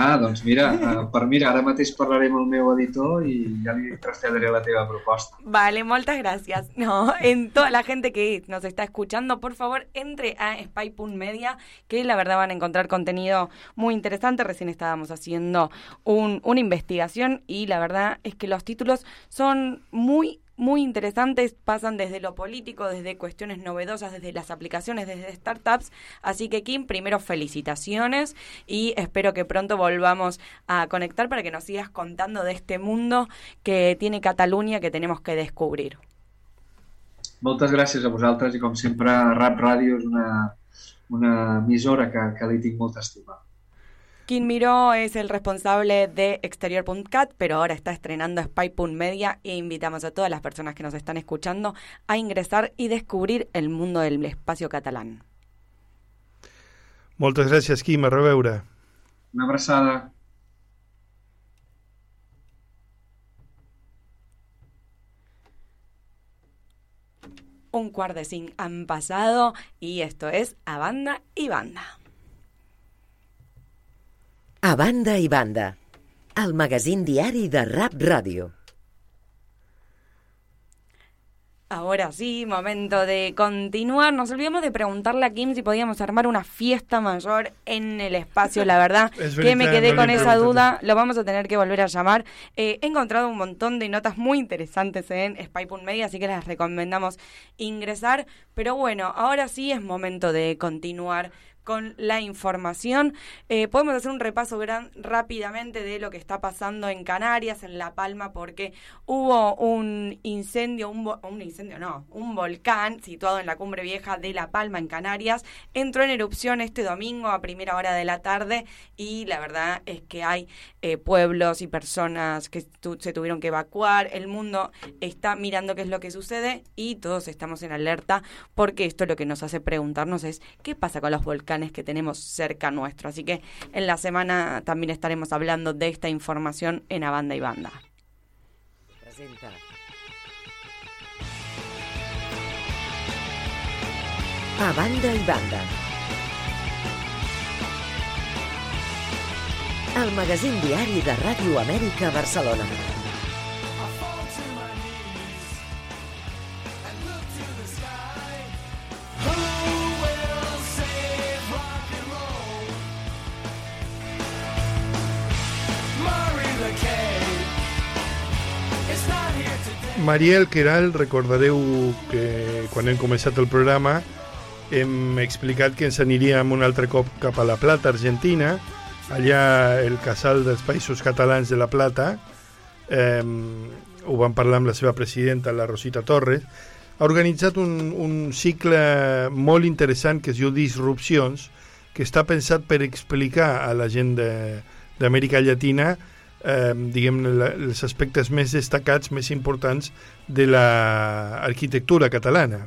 Ah, doncs mira, eh, per mira, ara mateix parlaré amb el meu editor i ja li traslladaré la teva proposta. Vale, muchas gracias. No, en toda la gente que nos está escuchando, por favor, entre a spy.media, que la verdad van a encontrar contenido muy interesante. Recién estábamos haciendo un- una investigación y la verdad es que los títulos son muy muy interesantes, pasan desde lo político, desde cuestiones novedosas, desde las aplicaciones, desde startups. Así que Kim, primero felicitaciones y espero que pronto volvamos a conectar para que nos sigas contando de este mundo que tiene Cataluña que tenemos que descubrir. Moltes gràcies a vosaltres i com sempre Rap Ràdio és una, una emissora que, que li tinc molta estima. Kim Miró es el responsable de Exterior.cat, pero ahora está estrenando Spy.media e invitamos a todas las personas que nos están escuchando a ingresar y descubrir el mundo del espacio catalán. Moltes gràcies, Quim, a reveure. Una abraçada. Un cuart de cinc han pasado y esto es A Banda y Banda. A banda i banda, el magazín diari de Rap Ràdio. Ahora sí, momento de continuar. Nos olvidamos de preguntarle a Kim si podíamos armar una fiesta mayor en el espacio. La verdad Es que me quedé con esa duda. Lo vamos a tener que volver a llamar. Eh, he encontrado un montón de notas muy interesantes en Spy.media, así que las recomendamos ingresar. Pero bueno, ahora sí es momento de continuar con la información. Eh, podemos hacer un repaso gran, rápidamente de lo que está pasando en Canarias, en La Palma, porque hubo un incendio, un, incendio no, un volcán situado en la cumbre vieja de La Palma, en Canarias. Entró en erupción este domingo a primera hora de la tarde y la verdad es que hay eh, pueblos y personas que se tuvieron que evacuar. El mundo está mirando qué es lo que sucede y todos estamos en alerta porque esto lo que nos hace preguntarnos es qué pasa con los volcanes que tenemos cerca nuestro. Así que en la semana también estaremos hablando de esta información en A Banda y Banda. Presenta. A Banda y Banda. El magazín diari de Ràdio Amèrica Barcelona. Mariel Queral, recordareu que quan hem començat el programa hem explicat que ens aniríem un altre cop cap a La Plata, Argentina, allà el casal dels països catalans de La Plata, eh, ho vam parlar amb la seva presidenta, la Rosita Torres, ha organitzat un, un cicle molt interessant que es diu Disrupcions, que està pensat per explicar a la gent d'Amèrica Llatina eh, diguem els aspectes més destacats, més importants de l'arquitectura catalana.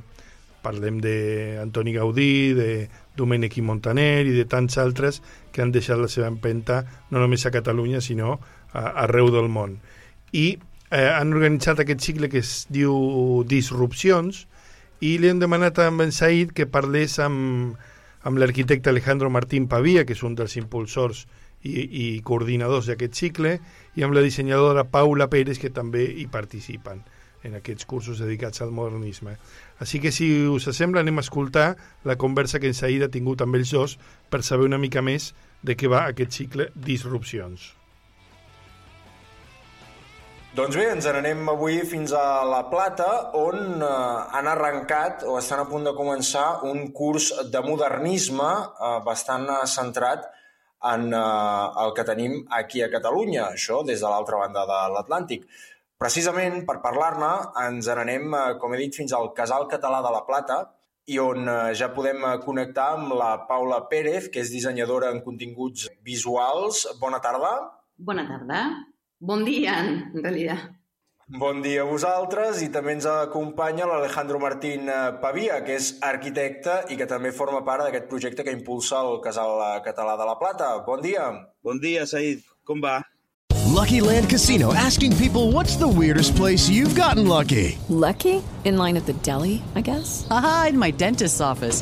Parlem d'Antoni Gaudí, de Domènech i Montaner i de tants altres que han deixat la seva empenta no només a Catalunya, sinó a, arreu del món. I eh, han organitzat aquest cicle que es diu Disrupcions i li hem demanat a en Said que parlés amb, amb l'arquitecte Alejandro Martín Pavia, que és un dels impulsors i, i coordinadors d'aquest cicle, i amb la dissenyadora Paula Pérez, que també hi participen en aquests cursos dedicats al modernisme. Així que, si us sembla, anem a escoltar la conversa que en Saïd ha tingut amb els dos per saber una mica més de què va aquest cicle Disrupcions. Doncs bé, ens n'anem avui fins a La Plata, on eh, han arrencat o estan a punt de començar un curs de modernisme eh, bastant eh, centrat en eh, el que tenim aquí a Catalunya, això des de l'altra banda de l'Atlàntic. Precisament per parlar-ne ens n'anem, eh, com he dit, fins al Casal Català de La Plata, i on eh, ja podem eh, connectar amb la Paula Pérez, que és dissenyadora en continguts visuals. Bona tarda. Bona tarda. Bon dia, en realitat. Bon dia a vosaltres i també ens acompanya l'Alejandro Martín eh, Pavia, que és arquitecte i que també forma part d'aquest projecte que impulsa el Casal Català de la Plata. Bon dia. Bon dia, Said. Com va? Lucky Land Casino asking people what's the weirdest place you've gotten lucky? Lucky? In line at the deli, I guess? Aha, in my dentist's office.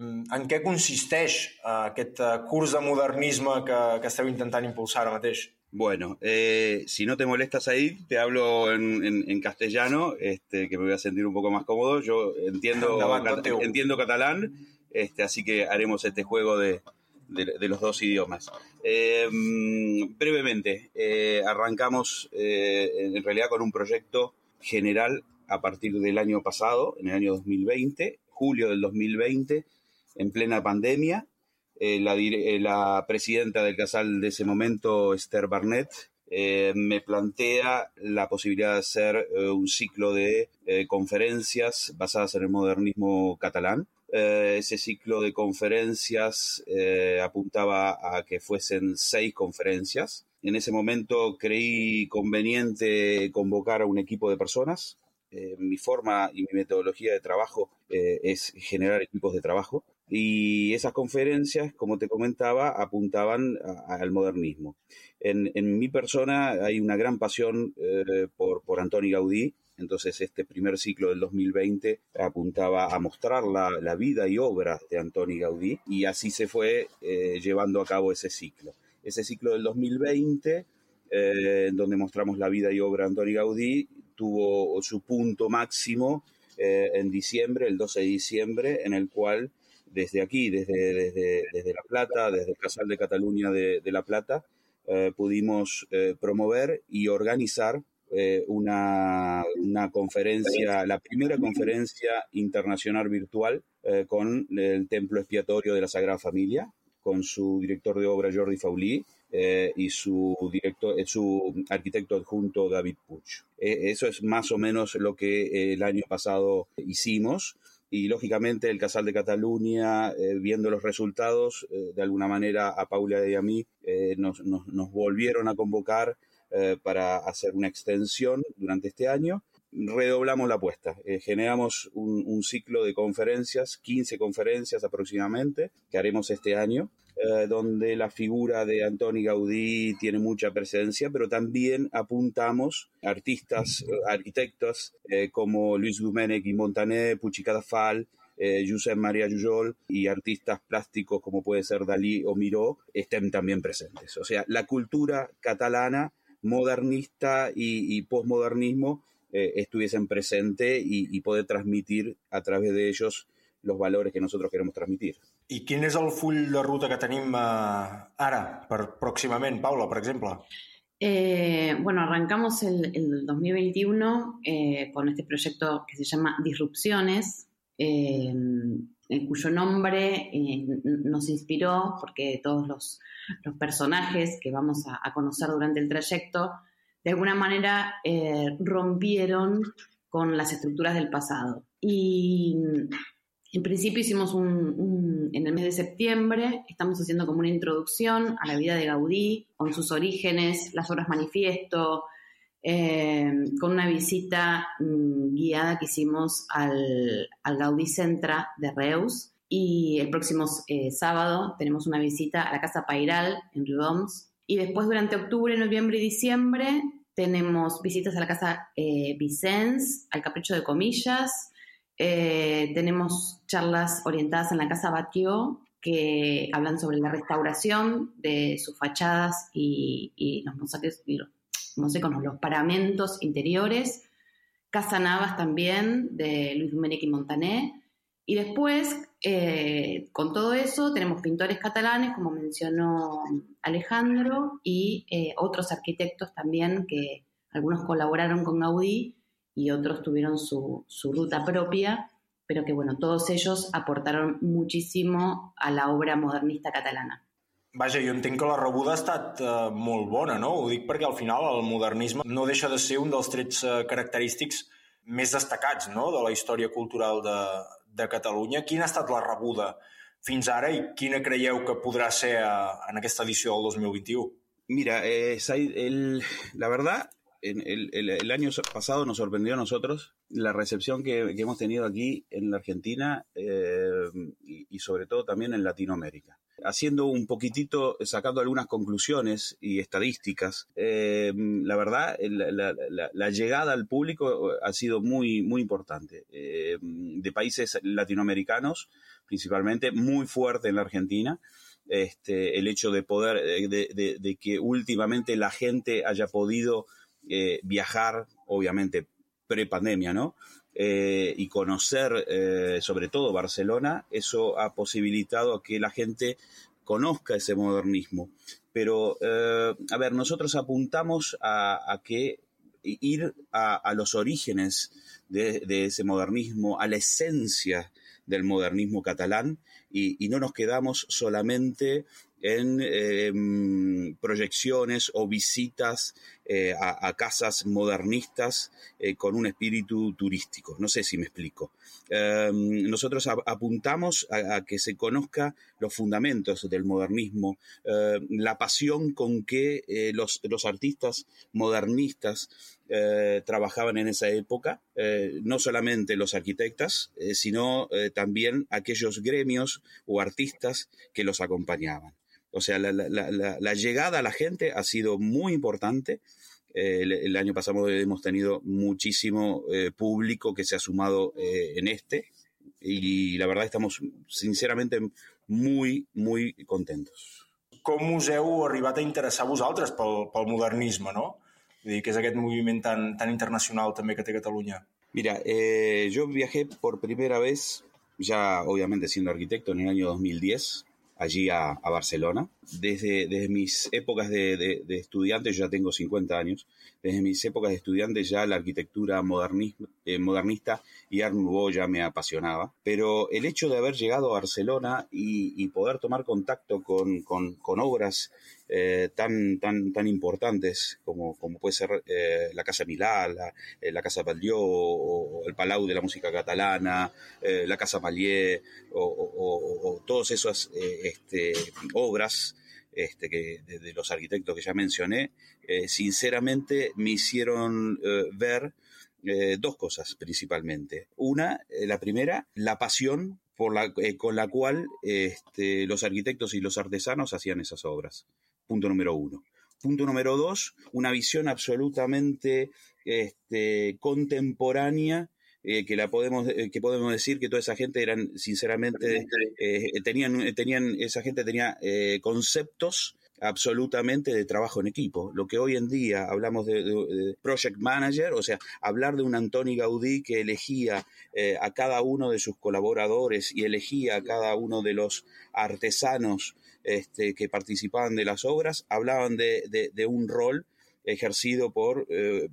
en què consisteix eh, aquest eh, curs de modernisme que, que esteu intentant impulsar ara mateix. Bueno, eh, si no te molestas ahí, te hablo en, en, en, castellano, este, que me voy a sentir un poco más cómodo. Yo entiendo, cat entiendo catalán, este, así que haremos este juego de, de, de los dos idiomas. Eh, brevemente, eh, arrancamos eh, en realidad con un proyecto general a partir del año pasado, en el año 2020, julio del 2020, en plena pandemia, eh, la, eh, la, presidenta del casal de ese momento, Esther Barnett, eh, me plantea la posibilidad de hacer eh, un ciclo de eh, conferencias basadas en el modernismo catalán. ese ciclo de conferencias apuntaba a que fuesen seis conferencias. En ese momento creí conveniente convocar a un equipo de personas. mi forma y mi metodología de trabajo es generar equipos de trabajo. Y esas conferencias, como te comentaba, apuntaban a, al modernismo. En, en, mi persona hay una gran pasión eh, por, por Antoni Gaudí, entonces este primer ciclo del 2020 apuntaba a mostrar la, la vida y obra de Antoni Gaudí y así se fue eh, llevando a cabo ese ciclo. Ese ciclo del 2020, eh, donde mostramos la vida y obra de Antoni Gaudí, tuvo su punto máximo en diciembre, el 12 de diciembre, en el cual desde aquí, desde, desde, desde La Plata, desde el Casal de Cataluña de, de La Plata, eh, pudimos eh, promover y organizar eh, una, una, conferencia, la primera conferencia internacional virtual eh, con el Templo Expiatorio de la Sagrada Familia, con su director de obra Jordi Faulí eh, y su, director, su arquitecto adjunto David Puch. eso es más o menos lo que el año pasado hicimos y lógicamente el Casal de Cataluña, eh, viendo los resultados, eh, de alguna manera a Paula y a mí eh, nos, nos, nos, volvieron a convocar para hacer una extensión durante este año. Redoblamos la apuesta, generamos un, un, ciclo de conferencias, 15 conferencias aproximadamente, que haremos este año, donde la figura de Antoni Gaudí tiene mucha presencia, pero también apuntamos artistas, arquitectos como Luis Domènech y Montané, Pucci Cadafal, eh, Josep María Jujol y artistas plásticos como puede ser Dalí o Miró estén también presentes. O sea, la cultura catalana modernista y, y postmodernismo eh, estuviesen presente y, y poder transmitir a través de ellos los valores que nosotros queremos transmitir. I quin és el full de ruta que tenim eh, ara, per pròximament, Paula, per exemple? Eh, bueno, arrancamos el, el 2021 eh, con este proyecto que se llama Disrupciones, eh, en cuyo nombre eh, nos inspiró porque todos los, los personajes que vamos a, a, conocer durante el trayecto de alguna manera eh, rompieron con las estructuras del pasado. Y en principio hicimos un, en el mes de septiembre, estamos haciendo como una introducción a la vida de Gaudí, con sus orígenes, las obras manifiesto, eh, con una visita mmm, guiada que hicimos al, al, Gaudí Centra de Reus. Y el próximo eh, sábado tenemos una visita a la Casa Pairal en Riudoms. Y después durante octubre, noviembre y diciembre tenemos visitas a la Casa eh, Vicens, al Capricho de Comillas. Eh, tenemos charlas orientadas en la Casa Batio que hablan sobre la restauración de sus fachadas y, y los mosaics, mosaico, no, los paramentos interiores, Casa Navas también, de Luis Domènech y Montané. Y después, eh, con todo eso, tenemos pintores catalanes, como mencionó Alejandro, y eh, otros arquitectos también que algunos colaboraron con Gaudí y otros tuvieron su, su ruta propia, pero que bueno, todos ellos aportaron muchísimo a la obra modernista catalana. Vaja, jo entenc que la rebuda ha estat eh, molt bona, no? Ho dic perquè al final el modernisme no deixa de ser un dels trets eh, característics més destacats no? de la història cultural de, de Catalunya. Quina ha estat la rebuda fins ara i quina creieu que podrà ser a, en aquesta edició del 2021? Mira, eh, el, la verdad, el, el, el, año pasado nos sorprendió a nosotros la recepción que, que hemos tenido aquí en la Argentina eh, y, y, sobre todo también en Latinoamérica. Haciendo un poquitito, sacando algunas conclusiones y estadísticas, eh, la verdad, la, llegada al público ha sido muy, muy importante. Eh, de países latinoamericanos, principalmente, muy fuerte en la Argentina. Este, el hecho de poder, de, que últimamente la gente haya podido eh, viajar, obviamente pre-pandemia, ¿no? Eh, y conocer eh, sobre todo Barcelona, eso ha posibilitado que la gente conozca ese modernismo. Pero, eh, a ver, nosotros apuntamos a, a que ir a, a los orígenes de, de, ese modernismo, a la esencia del modernismo catalán, y, y no nos quedamos solamente en eh, proyecciones o visitas eh, a, casas modernistas eh, con un espíritu turístico. No sé si me explico. Em, nosotros apuntamos a, a, que se conozca los fundamentos del modernismo, la pasión con que eh, los, los, artistas modernistas eh, trabajaban en esa época, eh, no solamente los arquitectas, eh, sino también aquellos gremios o artistas que los acompañaban. O sea, la, la, la, la, llegada a la gente ha sido muy importante. Eh, el, el, año pasado hemos tenido muchísimo eh, público que se ha sumado eh, en este y la verdad estamos sinceramente muy, muy contentos. Com us heu arribat a interessar vosaltres pel, pel modernisme, no? Vull dir, que és aquest moviment tan, tan internacional també que té Catalunya. Mira, eh, yo viajé por primera vez ya obviamente siendo arquitecto en el año 2010, allí a, a Barcelona. Desde, desde, mis épocas de, de, de, estudiante, yo ya tengo 50 años, desde mis épocas de estudiante ya la arquitectura eh, modernista y Art ya me apasionaba. Pero el hecho de haber llegado a Barcelona y, y poder tomar contacto con, con, obras eh, tan, tan, tan importantes como, como puede ser eh, la Casa Milá, la, eh, la Casa Batlló, o, o, el Palau de la música catalana, eh, la Casa Malier, o, o todas esas este, obras este, que, de, los arquitectos que ya mencioné, eh, sinceramente me hicieron eh, ver eh, dos cosas principalmente. Una, la primera, la pasión con la cual este, los arquitectos y los artesanos hacían esas obras. Punto número uno. Punto número dos, una visión absolutamente este, contemporánea eh, que la podemos eh, que podemos decir que toda esa gente eran sinceramente eh, tenían tenían esa gente tenía conceptos absolutamente de trabajo en equipo. Lo que hoy en día hablamos de, project manager, o sea, hablar de un Antoni Gaudí que elegía a cada uno de sus colaboradores y elegía a cada uno de los artesanos este, que participaban de las obras, hablaban de, de un rol ejercido por, eh,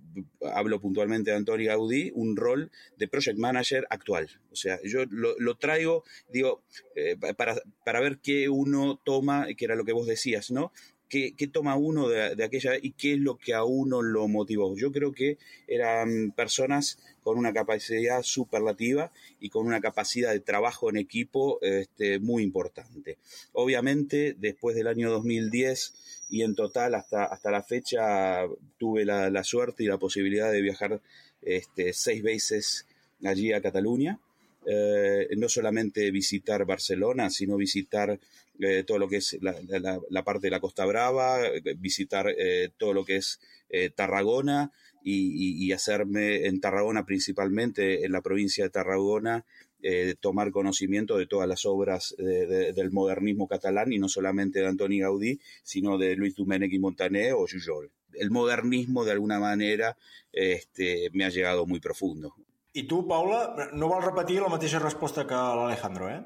hablo puntualmente de Antonio Gaudí, un rol de project manager actual. O sea, yo lo, lo traigo, digo, eh, para, para ver qué uno toma, que era lo que vos decías, ¿no? ¿Qué, toma uno de, de, aquella y qué es lo que a uno lo motivó. Yo creo que eran personas con una capacidad superlativa y con una capacidad de trabajo en equipo este, muy importante. Obviamente, después del año 2010 y en total hasta, hasta la fecha tuve la, la suerte y la posibilidad de viajar este, seis veces allí a Cataluña eh, no solamente visitar Barcelona, sino visitar eh, todo lo que es la, la, la, parte de la Costa Brava, visitar eh, todo lo que es eh, Tarragona y, hacerme en Tarragona principalmente, en la provincia de Tarragona, eh, tomar conocimiento de todas las obras de, de, del modernismo catalán y no solamente de Antoni Gaudí, sino de Luis Domènech y Montaner o Jujol. El modernismo, de alguna manera, este, me ha llegado muy profundo. I tu, Paula, no vols repetir la mateixa respuesta que l'Alejandro, ¿eh?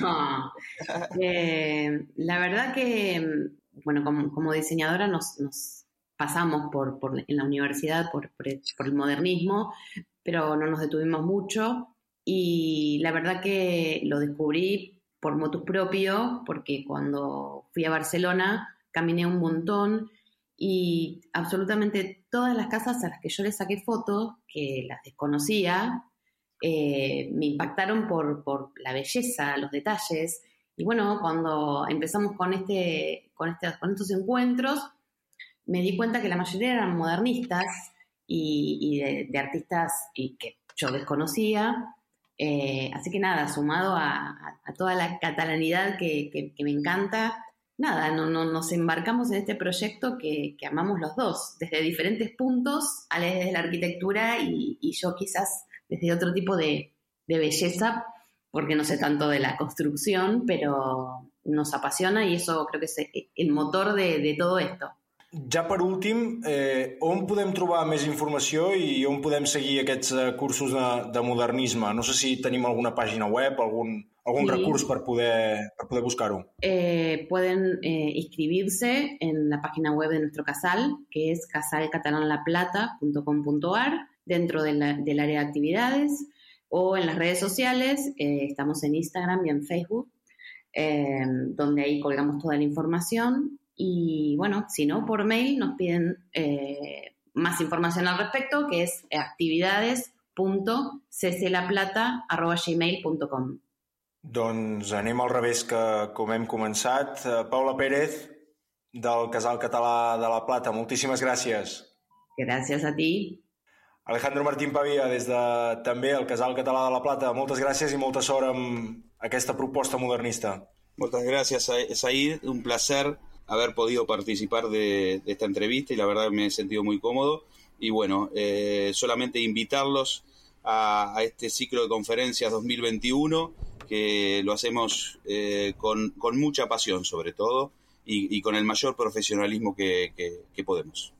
No. Eh, la verdad que, bueno, como, como diseñadora nos, nos pasamos por, por, en la universidad por, por, el modernismo, pero no nos detuvimos mucho y la verdad que lo descubrí por motus propio, porque cuando fui a Barcelona caminé un montón y absolutamente todas las casas a las que yo le saqué fotos, que las desconocía, eh, me impactaron por, por, la belleza, los detalles. Y bueno, cuando empezamos con, este, con, este, con estos encuentros, me di cuenta que la mayoría eran modernistas y, y de, artistas y que yo desconocía. Eh, así que nada, sumado a, a, toda la catalanidad que, que me encanta, nada, no, no, nos embarcamos en este proyecto que, que, amamos los dos, desde diferentes puntos, Ale desde la arquitectura y, y yo quizás desde otro tipo de, de, belleza, porque no sé tanto de la construcción, pero nos apasiona y eso creo que es el motor de, de todo esto. Ja per últim, eh, on podem trobar més informació i on podem seguir aquests eh, cursos de, de modernisme? No sé si tenim alguna pàgina web, algun, algún sí. recurso para poder, para poder buscarlo? Eh, pueden eh, inscribirse en la página web de nuestro casal, que es casalcatalanlaplata.com.ar, dentro de la, del área de actividades, o en las redes sociales, eh, estamos en Instagram y en Facebook, eh, donde ahí colgamos toda la información. Y bueno, si no, por mail nos piden más información al respecto, que es actividades.cclaplata.gmail.com. Doncs anem al revés que com hem començat. Eh, Paula Pérez, del Casal Català de la Plata, moltíssimes gràcies. Gràcies a ti. Alejandro Martín Pavia, des de també el Casal Català de la Plata, moltes gràcies i molta sort amb aquesta proposta modernista. Muchas gracias, Said. Un placer haber podido participar de, de, esta entrevista y la verdad me he sentido muy cómodo. Y bueno, eh, solamente invitarlos a, a, este ciclo de conferencias 2021 que lo hacemos eh, con, con, mucha pasión sobre todo y, y, con el mayor profesionalismo que, que, que podemos.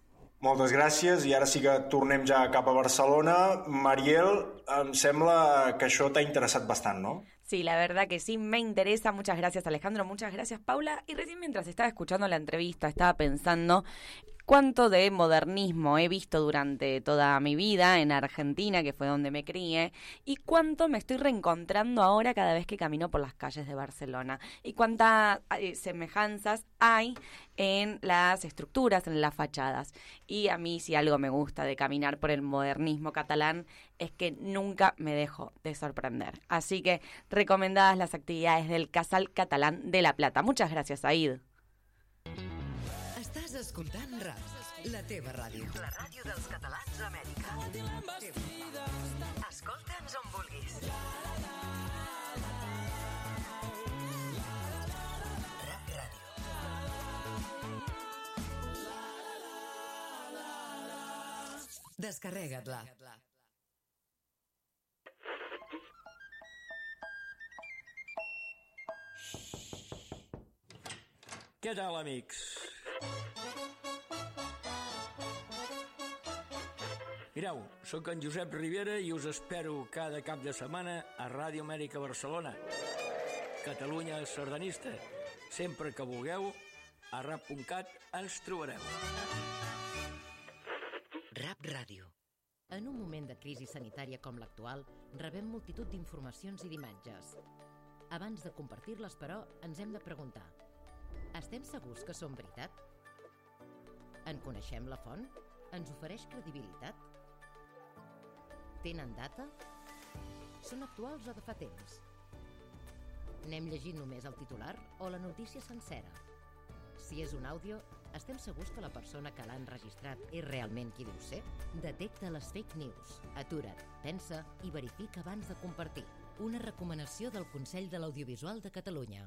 Moltes gràcies i ara sí que tornem ja cap a Barcelona. Mariel, em sembla que això t'ha interessat bastant, no? Sí, la verdad que sí, me interesa. Muchas gracias Alejandro, muchas gracias Paula. Y recién mientras estaba escuchando la entrevista, estaba pensando cuánto de modernismo he visto durante toda mi vida en Argentina, que fue donde me crié, y cuánto me estoy reencontrando ahora cada vez que camino por las calles de Barcelona, y cuántas eh, semejanzas hay en las estructuras, en las fachadas. Y a mí si algo me gusta de caminar por el modernismo catalán es que nunca me dejo de sorprender. Así que recomendadas las actividades del Casal Catalán de La Plata. Muchas gracias, Aid. Escoltant RAC, la teva ràdio. La ràdio dels catalans d'Amèrica. Escolta'ns on vulguis. Ràdio. Descarrega't-la. Què tal, amics? Mireu, sóc en Josep Rivera i us espero cada cap de setmana a Ràdio Amèrica Barcelona. Catalunya sardanista. Sempre que vulgueu, a rap.cat ens trobareu. Rap Ràdio. En un moment de crisi sanitària com l'actual, rebem multitud d'informacions i d'imatges. Abans de compartir-les, però, ens hem de preguntar estem segurs que són veritat? En coneixem la font? Ens ofereix credibilitat? Tenen data? Són actuals o de fa temps? N'hem llegit només el titular o la notícia sencera? Si és un àudio, estem segurs que la persona que l'ha enregistrat és realment qui diu ser? Detecta les fake news. Atura't, pensa i verifica abans de compartir. Una recomanació del Consell de l'Audiovisual de Catalunya.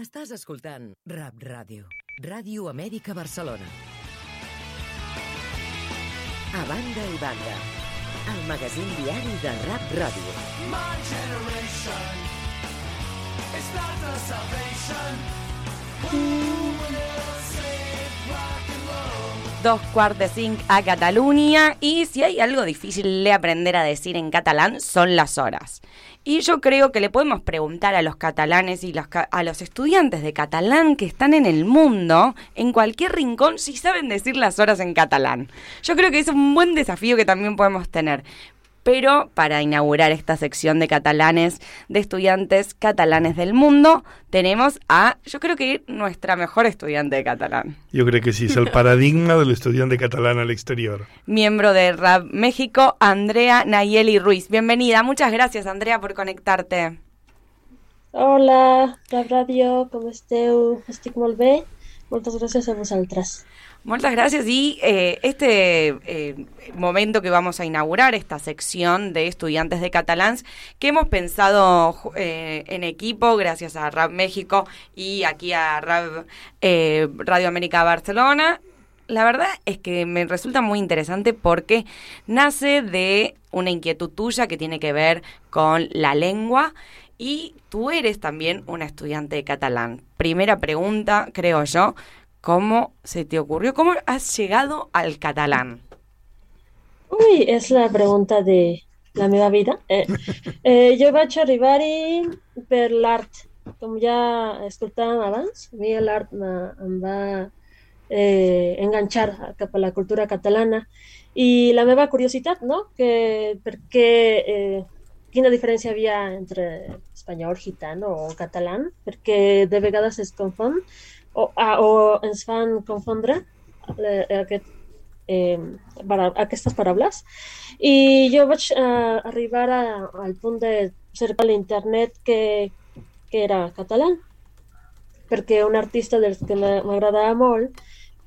Estàs escoltant Rap Ràdio. Ràdio Amèrica Barcelona. A banda i banda. El magazín diari de Rap Ràdio. My generation is not the salvation. Who will save rock? Dos cuartos cinc a Cataluña y si hay algo difícil de aprender a decir en catalán son las horas. Y yo creo que le podemos preguntar a los catalanes y a los estudiantes de catalán que están en el mundo, en cualquier rincón, si saben decir las horas en catalán. Yo creo que es un buen desafío que también podemos tener. Pero para inaugurar esta sección de catalanes, de estudiantes catalanes del mundo, tenemos a, yo creo que nuestra mejor estudiante de catalán. Yo creo que sí, es el paradigma del estudiante catalán al exterior. miembro de RAP México, Andrea Nayeli Ruiz. Bienvenida, muchas gracias Andrea por conectarte. Hola, Rap Ràdio, com esteu? Estic molt bé. Moltes gràcies a vosaltres. Muchas gracias y eh, este eh, momento que vamos a inaugurar, esta sección de estudiantes de catalans, que hemos pensado eh, en equipo gracias a RAP México y aquí a RAP eh, Radio América Barcelona, la verdad es que me resulta muy interesante porque nace de una inquietud tuya que tiene que ver con la lengua y tú eres también una estudiante de catalán. Primera pregunta, creo yo, ¿cómo se te ocurrió? ¿Cómo has llegado al catalán? Ui, és la pregunta de la meva vida. Eh, eh, jo vaig arribar-hi per l'art. Com ja escoltàvem abans, a mi l'art em va eh, enganxar cap a la cultura catalana i la meva curiositat, no? Que, per què, eh, quina diferència hi havia entre espanyol, gitano o català, perquè de vegades es confon o, ah, o ens fan confondre eh, aquest, eh, para, aquestes paraules. I jo vaig eh, arribar a, al punt de cercar a l'internet que, que era català, perquè un artista del que m'a- m'agradava molt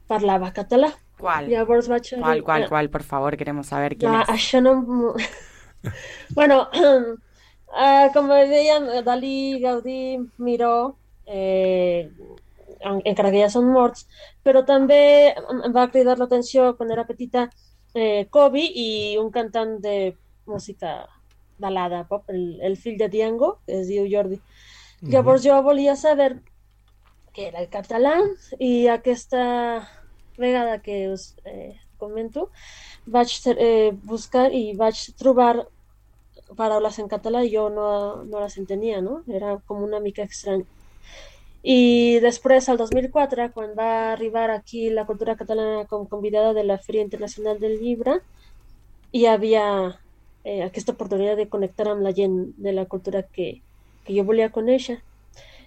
parlava català. Qual? Llavors vaig... Qual, qual, qual, por favor, queremos saber quién Ah, es. això no... em- bueno, eh, com dèiem, Dalí, Gaudí, Miró, eh, encara que ja són morts, però també em va cridar l'atenció quan era petita eh, Kobe i un cantant de música balada pop, el, el fill de Diango, que es diu Jordi. Llavors jo volia saber què era el català i aquesta vegada que us eh, comento vaig eh, buscar i vaig trobar paraules en català i jo no, no les entenia, no? Era com una mica estrany. I després, al 2004, quan va arribar aquí la cultura catalana com convidada de la Feria Internacional del Llibre, hi havia eh, aquesta oportunitat de connectar amb la de la cultura que, que jo volia conèixer.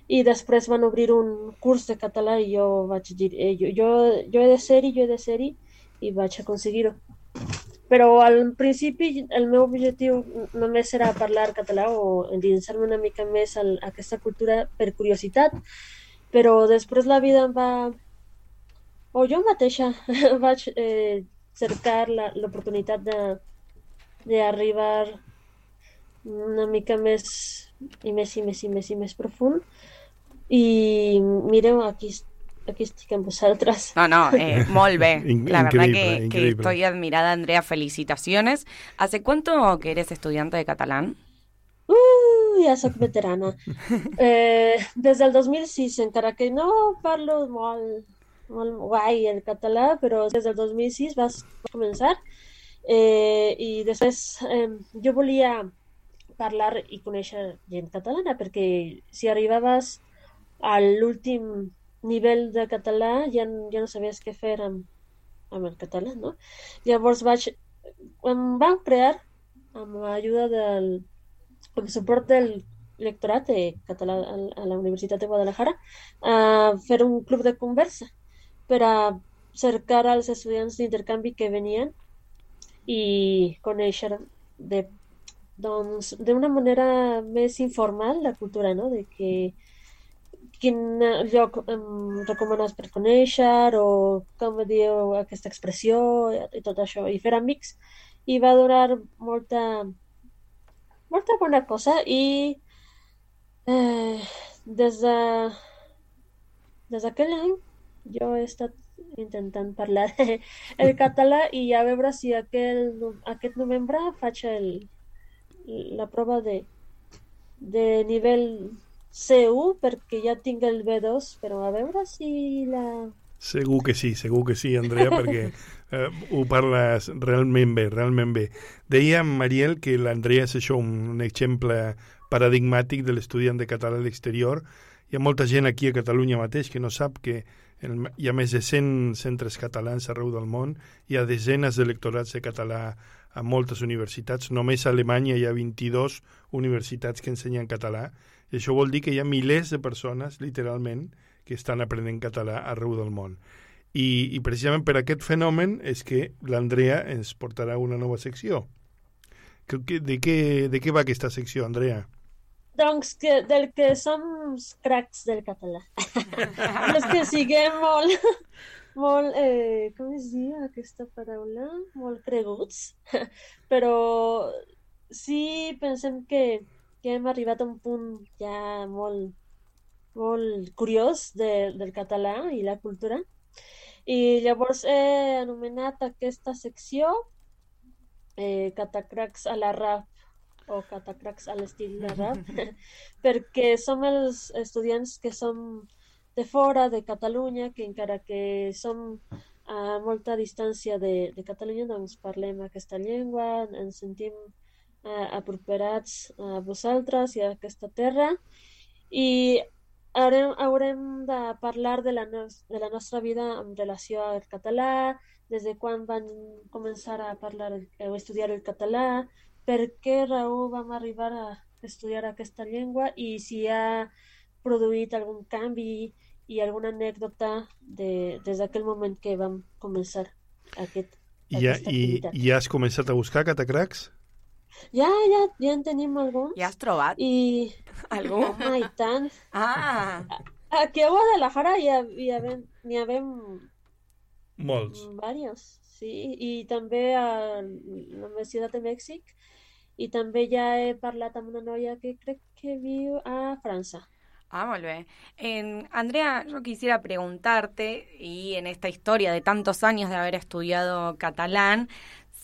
I després van obrir un curs de català i jo vaig dir, eh, jo, jo, jo he de ser-hi, jo he de ser-hi, i vaig aconseguir-ho. Però al principi el meu objectiu només era parlar català o endinsar-me una mica més a aquesta cultura per curiositat, però després la vida em va... o jo mateixa vaig eh, cercar l'oportunitat d'arribar una mica més i més i més i més i més profund. I mireu aquí, aquí estic amb vosaltres No, no, eh, molt bé. In- La verdad increíble, que, que increíble. estoy admirada, Andrea. Felicitaciones. ¿Hace cuánto que eres estudiante de catalán? Uh, ja sóc veterana. Eh, des del 2006, encara que no parlo molt, molt guai el català, però des del 2006 vas començar. Eh, I després eh, jo volia parlar i conèixer gent catalana, perquè si arribaves a l'últim nivell de català ja, ja no sabies què fer amb, amb el català, no? Llavors vaig, em van crear amb l'ajuda del amb suport del lectorat de català a, la Universitat de Guadalajara a fer un club de conversa per a cercar als estudiants d'intercanvi que venien i conèixer de doncs d'una manera més informal la cultura, no? De que quin lloc em recomanes per conèixer o com diu aquesta expressió i tot això, i fer amics i va durar molta molta bona cosa i eh, des de des d'aquell any jo he estat intentant parlar el català i a veure si aquel, aquest novembre faig el, la prova de, de nivell C1 perquè ja tinc el B2 però a veure si la Segur que sí, segur que sí, Andrea, perquè eh, ho parles realment bé, realment bé. Deia Mariel que l'Andrea és això un exemple paradigmàtic de l'estudiant de català a l'exterior. Hi ha molta gent aquí a Catalunya mateix que no sap que el, hi ha més de 100 centres catalans arreu del món, hi ha desenes d'electorats de català a moltes universitats. Només a Alemanya hi ha 22 universitats que ensenyen català. I això vol dir que hi ha milers de persones, literalment, que estan aprenent català arreu del món. I, i precisament per aquest fenomen és que l'Andrea ens portarà una nova secció. Que, que, de, què, de què va aquesta secció, Andrea? doncs que, del que som cracs del català no és que siguem molt molt, eh, com es diu aquesta paraula? Molt creguts, però sí pensem que, que hem arribat a un punt ja molt, molt curiós de, del català i la cultura. I llavors he anomenat aquesta secció eh, Catacracs a la rap o catacracs a l'estil de rap, perquè som els estudiants que som de fora de Catalunya, que encara que som a molta distància de, de Catalunya, doncs parlem aquesta llengua, ens sentim eh, aproperats a vosaltres i a aquesta terra, i haurem, haurem de parlar de la, nos de la nostra vida en relació al català, des de quan van començar a parlar el, o estudiar el català, per què raó vam arribar a estudiar aquesta llengua i si ha produït algun canvi i alguna anècdota de, des d'aquell moment que vam començar aquest, I, aquesta i. I has començat a buscar catacracs? Ja, ja, ja en tenim alguns. Ja has trobat? I... Algun? Home, i tant. Ah! Aquí a Guadalajara hi, ha, hi, havem, hi havem Molts. Varios, sí. I també a la Universitat de Mèxic. I també ja he parlat amb una noia que crec que viu a França. Ah, molt bé. En- Andrea, yo quisiera preguntarte, y en esta historia de tantos años de haber estudiado catalán,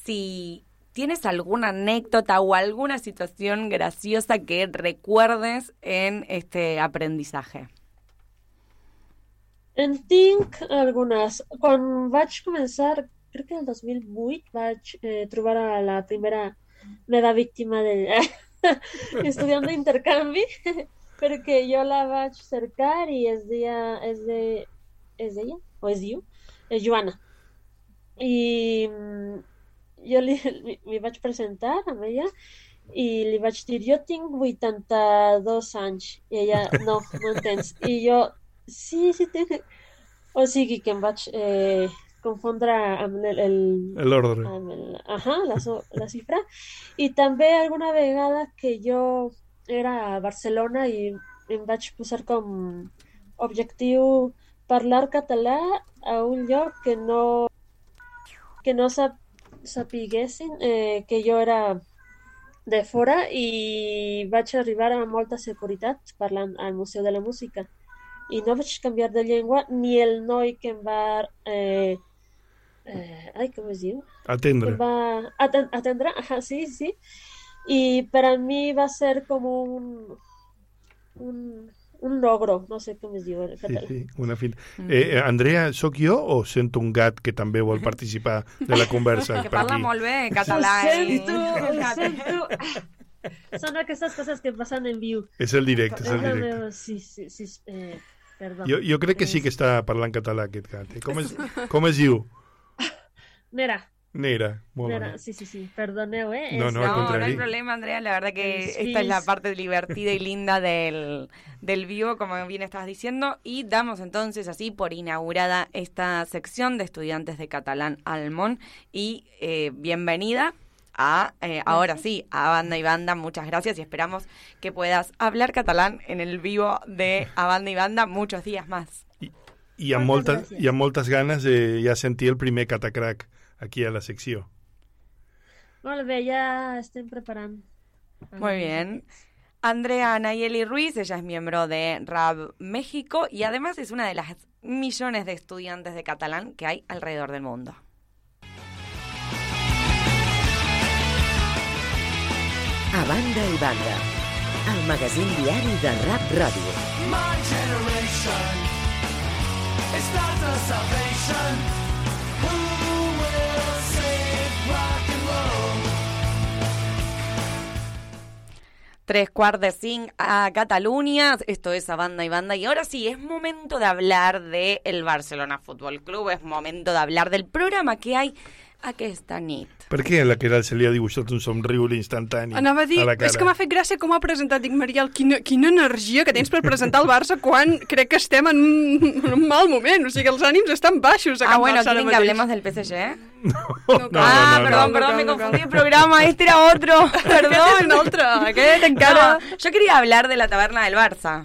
si tienes alguna anécdota o alguna situación graciosa que recuerdes en este aprendizaje. En tinc algunes. Quan vaig començar, crec que el 2008, vaig eh, trobar a la primera meva víctima de estudiant d'intercanvi, perquè jo la vaig cercar i es deia, es de, es deia, o es diu, és Joana. I jo li, li, li vaig presentar amb ella i li vaig dir, jo tinc 82 anys. I ella, no, no entens. I jo, sí, sí, tinc... O sigui que em vaig eh, confondre amb el... el L'ordre. amb el, ahà, la, la xifra. I també alguna vegada que jo era a Barcelona i em vaig posar com objectiu parlar català a un lloc que no que no sap, sapiguessin eh, que jo era de fora i vaig arribar amb molta seguretat parlant al Museu de la Música i no vaig canviar de llengua ni el noi que em va eh, eh, ai, com es diu? Atendre. Va aten atendre, ajá, sí, sí. Y para mí va a ser como un, un, un logro, no sé cómo es diu en Sí, sí, una fita. Eh, eh, Andrea, sóc jo o sento un gat que també vol participar de la conversa Que per parla aquí? molt bé català. Ho eh? sento, ho sento. Són aquestes coses que passen en viu. És el directe, és el directe. Sí, sí, sí, eh, perdó. Jo, jo crec que sí que està parlant català aquest gat. Eh? Com, es, com es diu? Nera, Nera, bé. sí, sí, sí, perdoneu, eh. No, no, No, no hay problema, Andrea. La verdad que esta es la parte divertida y linda del, del vivo, como bien estabas diciendo. Y damos entonces así por inaugurada esta sección de estudiantes de catalán Almón. Y eh, bienvenida a, eh, ahora sí, a Banda y Banda. Muchas gracias y esperamos que puedas hablar catalán en el vivo de A Banda y Banda muchos días más. I amb, Moltes moltes. I amb moltes ganes ja sentir el primer catacrac aquí a la secció. Molt bé, ja estem preparant. Muy bien. Andrea Nayeli Ruiz, ella es miembro de RAB México y además es una de las millones de estudiantes de catalán que hay alrededor del mundo. A banda i banda, el magazín diari de Rap Ràdio. My generation is not the salvation. Tres cuartos de zinc a Cataluña, esto es a banda y banda. Y ahora sí, es momento de hablar del el Barcelona Fútbol Club, es momento de hablar del programa que hay aquesta nit. Per què a la Queralt se li ha dibuixat un somriure instantani Anava a dir, a la cara? és que m'ha fet gràcia com ha presentat. Dic, Mariel, quina, quina energia que tens per presentar el Barça quan crec que estem en un, en un mal moment. O sigui, els ànims estan baixos a Ah, Can bueno, Barça ara ¿quieren que mateix. hablemos del PSG? No, ah, no, no, perdón, no. perdón, me confundí el programa, este era otro. Perdón. Aquest és un altre, aquest encara... No, yo quería hablar de la taberna del Barça.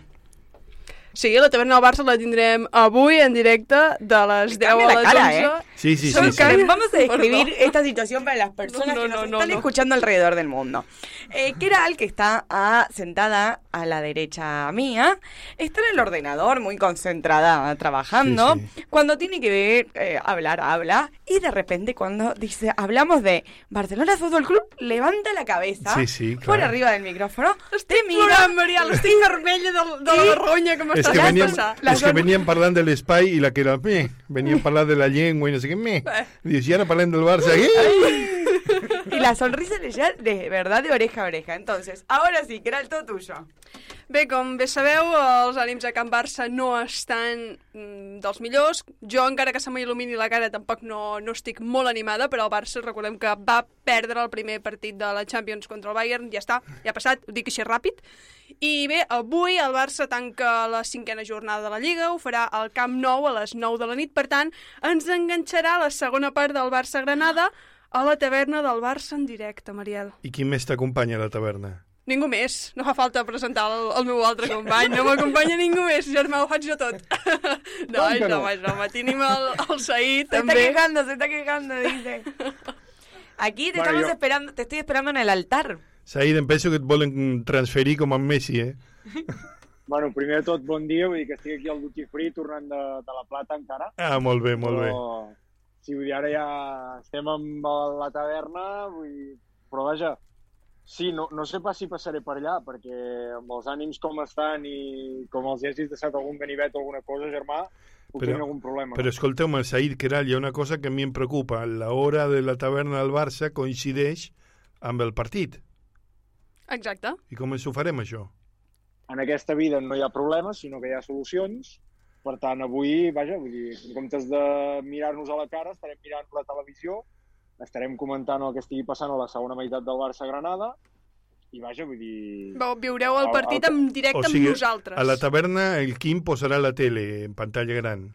Sí, la taverna del Barça la tindrem avui en directe de les 10 cambia a la les cara, 11. ¿eh? Sí, sí, sí, sí. caras. Vamos a describir esta situación para las personas No, no, que nos no, están no. escuchando alrededor del mundo. Eh, Keral, que está ah, sentada a la derecha mía, está en el ordenador muy concentrada trabajando. Sí, Cuando tiene que ver, eh, hablar, habla. Y de repente cuando dice, hablamos de Barcelona Fútbol Club, levanta la cabeza Sí, sí, por arriba del micrófono. Estic te mira plorant, Mariel, estic vermella de, de la vergonya que És que, veníem, és que veníem parlant de l'espai i la Queralt, meh, veníem parlant de la llengua i no sé què, meh. Dius, i ara parlem del Barça, eh? Y la sonrisa le llega de verdad de oreja a oreja. Entonces, ahora sí, Keral, todo tuyo. Bé, com bé sabeu, els ànims a Can Barça no estan mm, dels millors. Jo, encara que se m'il·lumini la cara, tampoc no, no estic molt animada, però el Barça, recordem que va perdre el primer partit de la Champions contra el Bayern, ja està, ja ha passat, ho dic així ràpid. I bé, avui el Barça tanca la cinquena jornada de la Lliga, ho farà al Camp Nou a les 9 de la nit, per tant, ens enganxarà la segona part del Barça-Granada a la taverna del Barça en directe, Mariel. I qui més t'acompanya a la taverna? Ningú més. No fa falta presentar el, el meu altre company. No m'acompanya ningú més. Germà, ho faig jo tot. no, és no? broma, és broma. Tenim el, el Said, Se está també. quejando, se está quejando, dice. Aquí te Bueno, estamos yo- esperando, te estoy esperando en el altar. Said, em penso que et volen transferir com a Messi, eh? Bueno, primer de tot, bon dia, vull dir que estic aquí al Duty Free tornant de, de la Plata encara. Ah, molt bé, molt bé. Però, sí, vull dir, ara ja estem amb la taverna, vull dir, però vaja, sí, no, no sé pas si passaré per allà, perquè amb els ànims com estan i com els hagis deixat algun ganivet o alguna cosa, germà, puc tenir algun problema. Però escolteu-me, Said Queralt, hi ha una cosa que a mi em preocupa. La hora de la taverna del Barça coincideix amb el partit. Exacte. I com ens ho farem, això? En aquesta vida no hi ha problemes, sinó que hi ha solucions. Per tant, avui, vaja, vull dir, en comptes de mirar-nos a la cara, estarem mirant la televisió, estarem comentant el que estigui passant a la segona meitat del Barça-Granada, i vaja, vull dir... Veu- Viureu el partit en directe o sigui, amb nosaltres. a la taverna el Quim posarà la tele en pantalla gran.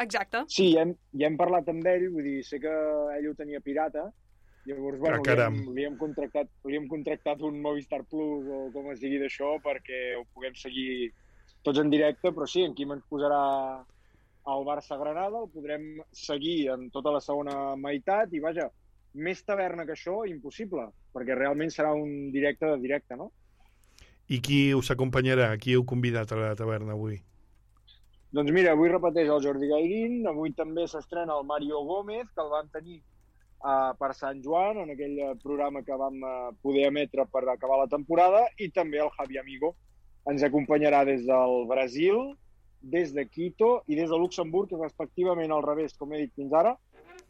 Exacte. Sí, ja hem, ja hem parlat amb ell, vull dir, sé que ell ho tenia pirata, llavors, bueno, Ah, li, hem, li, hem contractat, li hem contractat un Movistar Plus o com es digui d'això perquè ho puguem seguir tots en directe, però sí, en Quim ens posarà al Barça-Granada, el podrem seguir en tota la segona meitat i, vaja, més taverna que això, impossible, perquè realment serà un directe de directe, no? I qui us acompanyarà? Qui heu convidat a la taverna avui? Doncs mira, avui repeteix el Jordi Gairín, avui també s'estrena el Mario Gómez, que el vam tenir uh, per Sant Joan, en aquell eh, programa que vam uh, poder emetre per acabar la temporada, i també el Javi Amigo. Ens acompanyarà des del Brasil, des de Quito i des de Luxemburg, respectivament al revés, com he dit fins ara,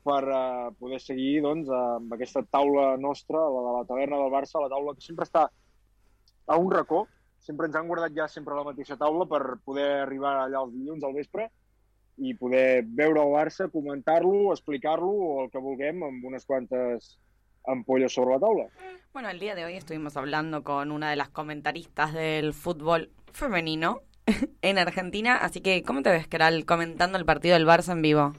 per uh, poder seguir doncs, amb aquesta taula nostra, la de la taverna del Barça, la taula que sempre està a un racó, sempre ens han guardat ja sempre la mateixa taula per poder arribar allà els dilluns al vespre i poder veure el Barça, comentar-lo, explicar-lo o el que vulguem amb unes quantes ampolles sobre la taula. Bueno, el día de hoy estuvimos hablando con una de las comentaristas del fútbol femenino en Argentina, así que ¿cómo te ves, Keral, comentando el partido del Barça en vivo?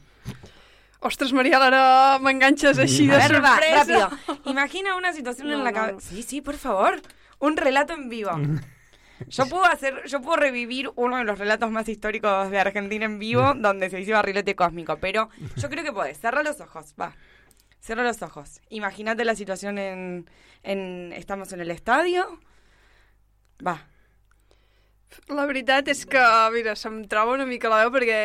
Ostres, Marial, ara m'enganxes així de A ver, va, sorpresa. rápido. Imagina una situación No, en la no, cabeza. no. Sí, sí, por favor. Un relato en vivo. Yo puedo hacer, yo puedo revivir uno de los relatos más históricos de Argentina en vivo, donde se hizo barrilete cósmico, pero yo creo que podés. Cerra los ojos, va. Cierra los ojos. Imagínate la situación en, en. Estamos en el estadio. Va. La veritat és que, mira, se'm troba una mica la veu perquè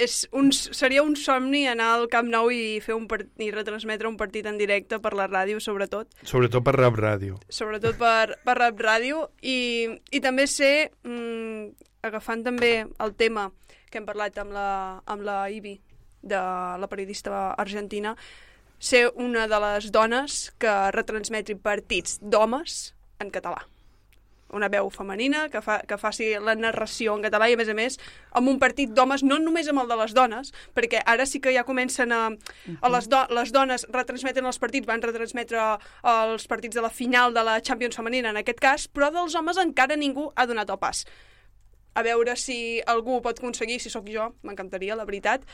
és un, seria un somni anar al Camp Nou i fer un part, i retransmetre un partit en directe per la ràdio, sobretot. Sobretot per Rap Ràdio. sobretot per, per Rap Ràdio i, i també sé, mm, agafant també el tema que hem parlat amb la, amb la Ibi, de la periodista argentina, ser una de les dones que retransmetri partits d'homes en català una veu femenina que, fa, que faci la narració en català i, a més a més, amb un partit d'homes, no només amb el de les dones, perquè ara sí que ja comencen a... a les, do, les dones retransmeten els partits, van retransmetre els partits de la final de la Champions femenina, en aquest cas, però dels homes encara ningú ha donat el pas a veure si algú ho pot aconseguir, si sóc jo, m'encantaria, la veritat.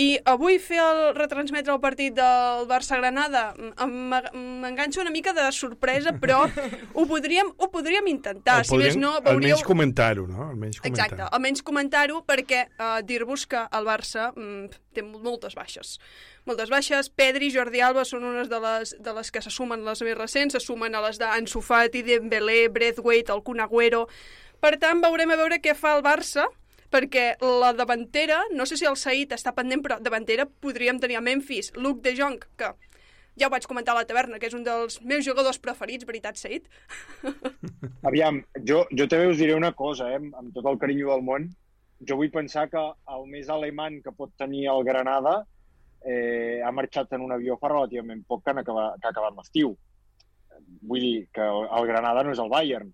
I avui fer el, retransmetre el partit del Barça-Granada m'enganxa una mica de sorpresa, però ho podríem, ho podríem intentar. El si més podríem no, almenys veuríeu... comentar-ho, no? Almenys comentar Exacte, almenys comentar-ho perquè uh, dir-vos que el Barça mm, té moltes baixes. Moltes baixes, Pedri i Jordi Alba són unes de les, de les que se sumen les més recents, se sumen a les d'Ansu Fati, Dembélé, Braithwaite, el Kun Agüero... Per tant, veurem a veure què fa el Barça, perquè la davantera, no sé si el Saïd està pendent, però davantera podríem tenir a Memphis, Luke de Jong, que ja ho vaig comentar a la taverna, que és un dels meus jugadors preferits, veritat, Saïd? Aviam, jo, jo també us diré una cosa, eh, amb, tot el carinyo del món. Jo vull pensar que el més alemany que pot tenir el Granada eh, ha marxat en un avió fa relativament poc que, acabat, que ha acabat l'estiu. Vull dir que el Granada no és el Bayern.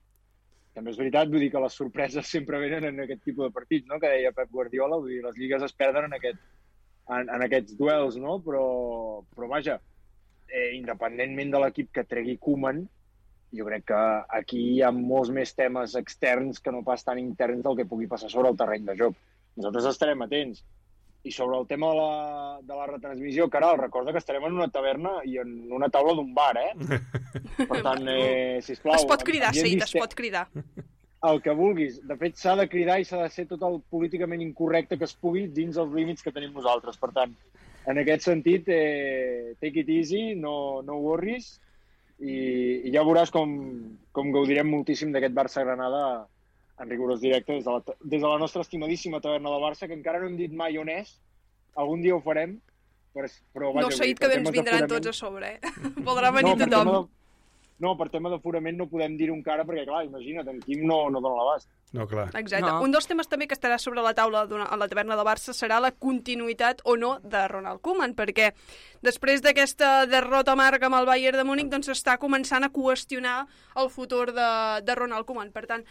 També és veritat, vull dir que les sorpreses sempre venen en aquest tipus de partits, no? que deia Pep Guardiola, vull dir, les lligues es perden en, aquest, en, en aquests duels, no? però, però vaja, eh, independentment de l'equip que tregui Koeman, jo crec que aquí hi ha molts més temes externs que no pas tan interns del que pugui passar sobre el terreny de joc. Nosaltres estarem atents. I sobre el tema de la, de la retransmissió, Caral, recorda que estarem en una taverna i en una taula d'un bar, eh? Per tant, eh, sisplau... Es pot cridar, sí, es pot cridar. El que vulguis. De fet, s'ha de cridar i s'ha de ser tot el políticament incorrecte que es pugui dins els límits que tenim nosaltres. Per tant, en aquest sentit, eh, take it easy, no, no worries, i, i ja veuràs com, com gaudirem moltíssim d'aquest Barça-Granada en rigorós directe des de, la, des de la nostra estimadíssima taverna del Barça, que encara no hem dit mai on és, algun dia ho farem, però, però vaja, No dir, dit que per ens vindran tots a sobre, eh? Voldrà venir per tothom. de- No, per tema d'aforament no podem dir-ho encara, perquè, clar, imagina't, en Quim no, no dona l'abast. No, clar. Exacte. No. Un dels temes també que estarà sobre la taula a la taverna de Barça serà la continuïtat o no de Ronald Koeman, perquè després d'aquesta derrota amarga amb el Bayern de Múnich doncs s'està començant a qüestionar el futur de, de Ronald Koeman. Per tant,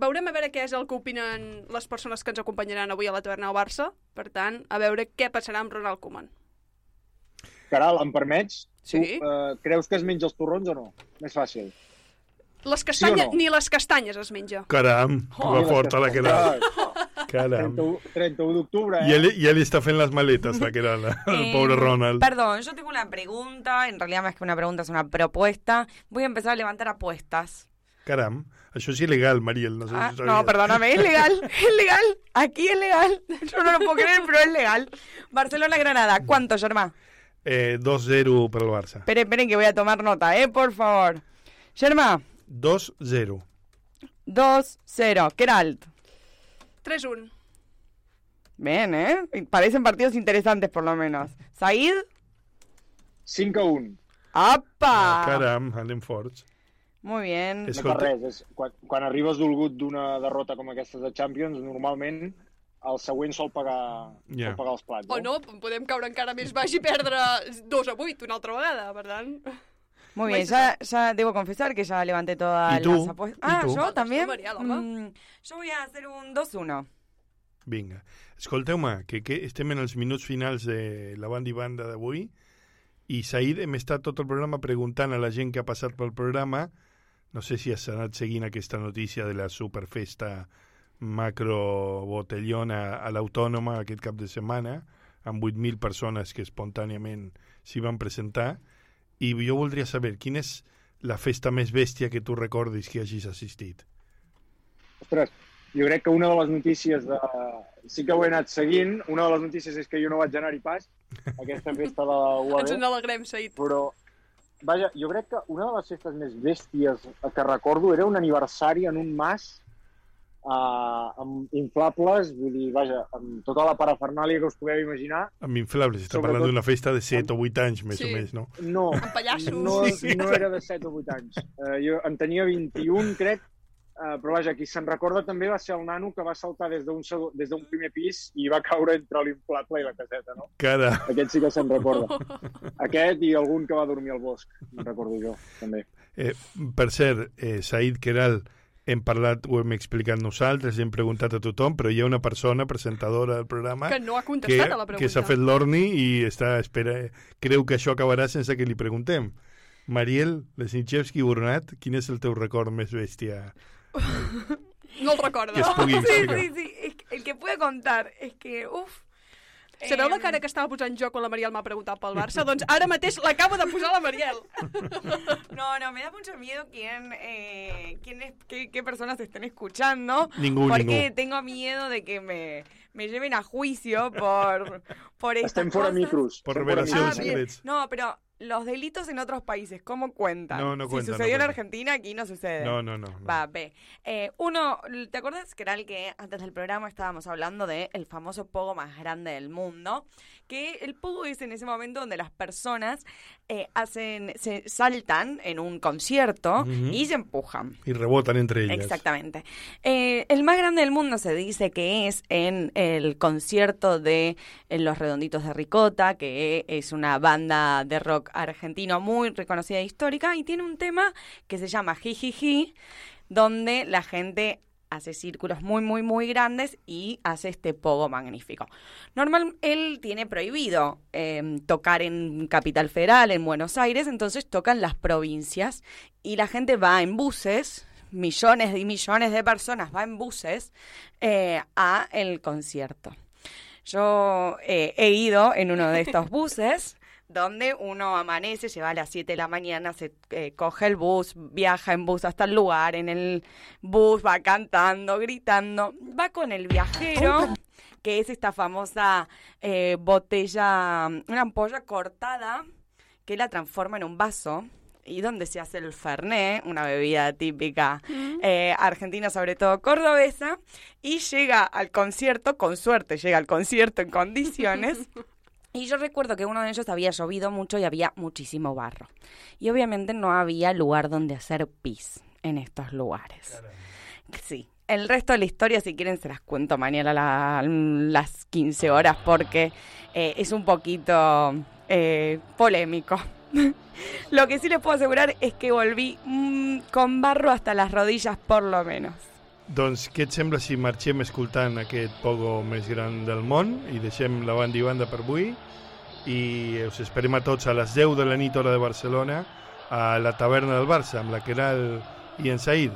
veurem a veure què és el que opinen les persones que ens acompanyaran avui a la taverna del Barça. Per tant, a veure què passarà amb Ronald Koeman. Caral, em permets? Sí. Tu, eh, creus que es menja els torrons o no? Més fàcil. Les castanyes, no? ni les castanyes es menja. Caram, Oh. va forta la Queralt. Caram. 31, 31 d'octubre, eh? Ya le, ya le está en las maletas la Queralt, al Eh, pobre Ronald. Perdón, yo tengo una pregunta, en realidad más que una pregunta es una propuesta. Voy a empezar a levantar apuestas. Caram, això és il·legal, Mariel. No, sé Ah, si no, sabías. perdóname, es legal, es legal. Aquí es legal. Yo no lo puedo creer, pero es legal. Barcelona-Granada, ¿cuánto, Germán? Eh, 2-0 per al Barça. Esperen, esperen que voy a tomar nota, ¿eh? Por favor. Germán, 2-0. 2-0. Keralt. 3-1. Bien, ¿eh? Parecen partidos interesantes, por lo menos. Said. 5 a 1. ¡Apa! Caram, anem Muy bien. No per res, és, quan, quan arribes dolgut d'una derrota com aquestes de Champions, normalment el següent sol pagar, Ja. sol pagar els plats. O no, podem caure encara més baix i perdre 2 a 8 una altra vegada, per tant... Muy bien, ya, ya debo confesar que ya levanté todas ¿Y tú? las apuestas. ¿Y Ah, tú? yo también. Mm, yo voy a hacer un 2-1. Vinga. Escolteu-me, que, que estem en els minuts finals de la banda i banda d'avui i Said hem estat tot el programa preguntant a la gent que ha passat pel programa no sé si has anat seguint aquesta notícia de la superfesta macro botellona a l'Autònoma aquest cap de setmana amb 8.000 persones que espontàniament s'hi van presentar i jo voldria saber quina és la festa més bèstia que tu recordis que hagis assistit. Ostres, jo crec que una de les notícies de... Sí que ho he anat seguint. Una de les notícies és que jo no vaig anar-hi pas, aquesta festa de la UAB. Ens n'alegrem, Said. Però, vaja, jo crec que una de les festes més bèsties que recordo era un aniversari en un mas uh, amb inflables, vull dir, vaja, amb tota la parafernàlia que us podeu imaginar. Amb inflables, està Sobretot- parlant d'una festa de 7 o 8 anys, més Sí. o més, no? No, Amb pallassos. no, Sí. no era de 7 o 8 anys. Uh, jo en tenia 21, crec, uh, però vaja, qui se'n recorda també va ser el nano que va saltar des d'un des d'un primer pis i va caure entre l'inflable i la caseta, no? Cara. Aquest sí que se'n recorda. Aquest i algun que va dormir al bosc, me'n recordo jo, també. Eh, per cert, eh, Said Keral, hem parlat, ho hem explicat nosaltres, hem preguntat a tothom, però hi ha una persona presentadora del programa Que no ha contestat que, a la pregunta. que s'ha fet l'orni i està, espera, creu que això acabarà sense que li preguntem. Mariel Lesnichevski Burnat, quin és el teu record més bèstia? No el recorda. Que es pugui Sí, explicar. sí, sí. El que puede contar es que, uff. Sabeu la cara que estava posant jo quan la Mariel m'ha preguntat pel Barça? Doncs ara mateix l'acabo de posar la Mariel. No, no, me da mucho miedo quién, eh, quién es, qué, qué personas estén escuchando. Ningún, porque ningún. tengo miedo de que me, me lleven a juicio por, por estas Estem fora cosas. micros. Por estem fora revelació de micros. bien. secrets. No, pero los delitos en otros países, ¿cómo cuentan? No, no si cuentan, no sucedió en. Argentina, aquí no sucede. No, no, no. no. Va, ve. Eh, uno, ¿te acuerdas que era el que antes del programa estábamos hablando de el famoso pogo más grande del mundo? Que el pogo es en ese momento donde las personas eh, hacen, se saltan en un concierto y se empujan. I reboten entre elles. Exactamente. Eh, el más grande del mundo se dice que es en el concierto de en Los Redonditos de Ricota, que es una banda de rock argentino muy reconocida e histórica, y tiene un tema que se llama Jijiji, donde la gente hace círculos muy, muy, muy grandes y hace este pogo magnífico. Normal, él tiene prohibido eh, tocar en Capital Federal, en Buenos Aires, entonces tocan las provincias y la gente va en buses, millones y millones de personas va en buses eh, a el concierto. Yo eh, he ido en uno de estos buses donde uno amanece, lleva a las 7 de la mañana, se eh, coge el bus, viaja en bus hasta el lugar, en el bus va cantando, gritando, va con el viajero, que es esta famosa eh, botella, una ampolla cortada, que la transforma en un vaso. Y donde se hace el Fernet, una bebida típica eh, argentina, sobre todo cordobesa, y llega al concierto, con suerte llega al concierto en condiciones, y yo recuerdo que uno de ellos había llovido mucho y había muchísimo barro. Y obviamente no había lugar donde hacer pis en estos lugares. Sí. El resto de la historia, si quieren, se las cuento mañana a la- las 15 horas porque eh, es un poquito eh, polémico. Lo que sí les puedo asegurar es que volví mm, con barro hasta las rodillas por lo menos. Doncs què et sembla si marxem escoltant aquest pogo més gran del món i deixem la banda i banda per avui i us esperem a tots a les 10 de la nit hora de Barcelona a la taverna del Barça amb la Queral i en Said.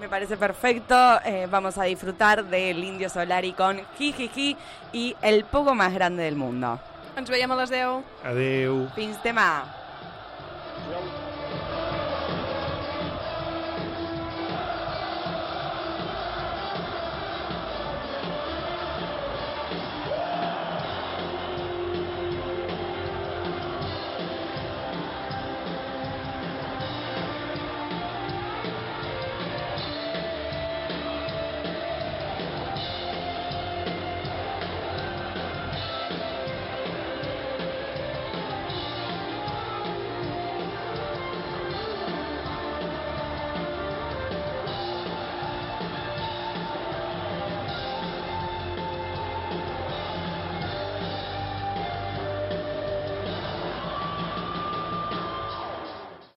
Me parece perfecto. eh, vamos a disfrutar del Indio Solari con Jijiji y el poco más grande del mundo. Ens veiem a les 10. Adeu. Fins demà. Adéu.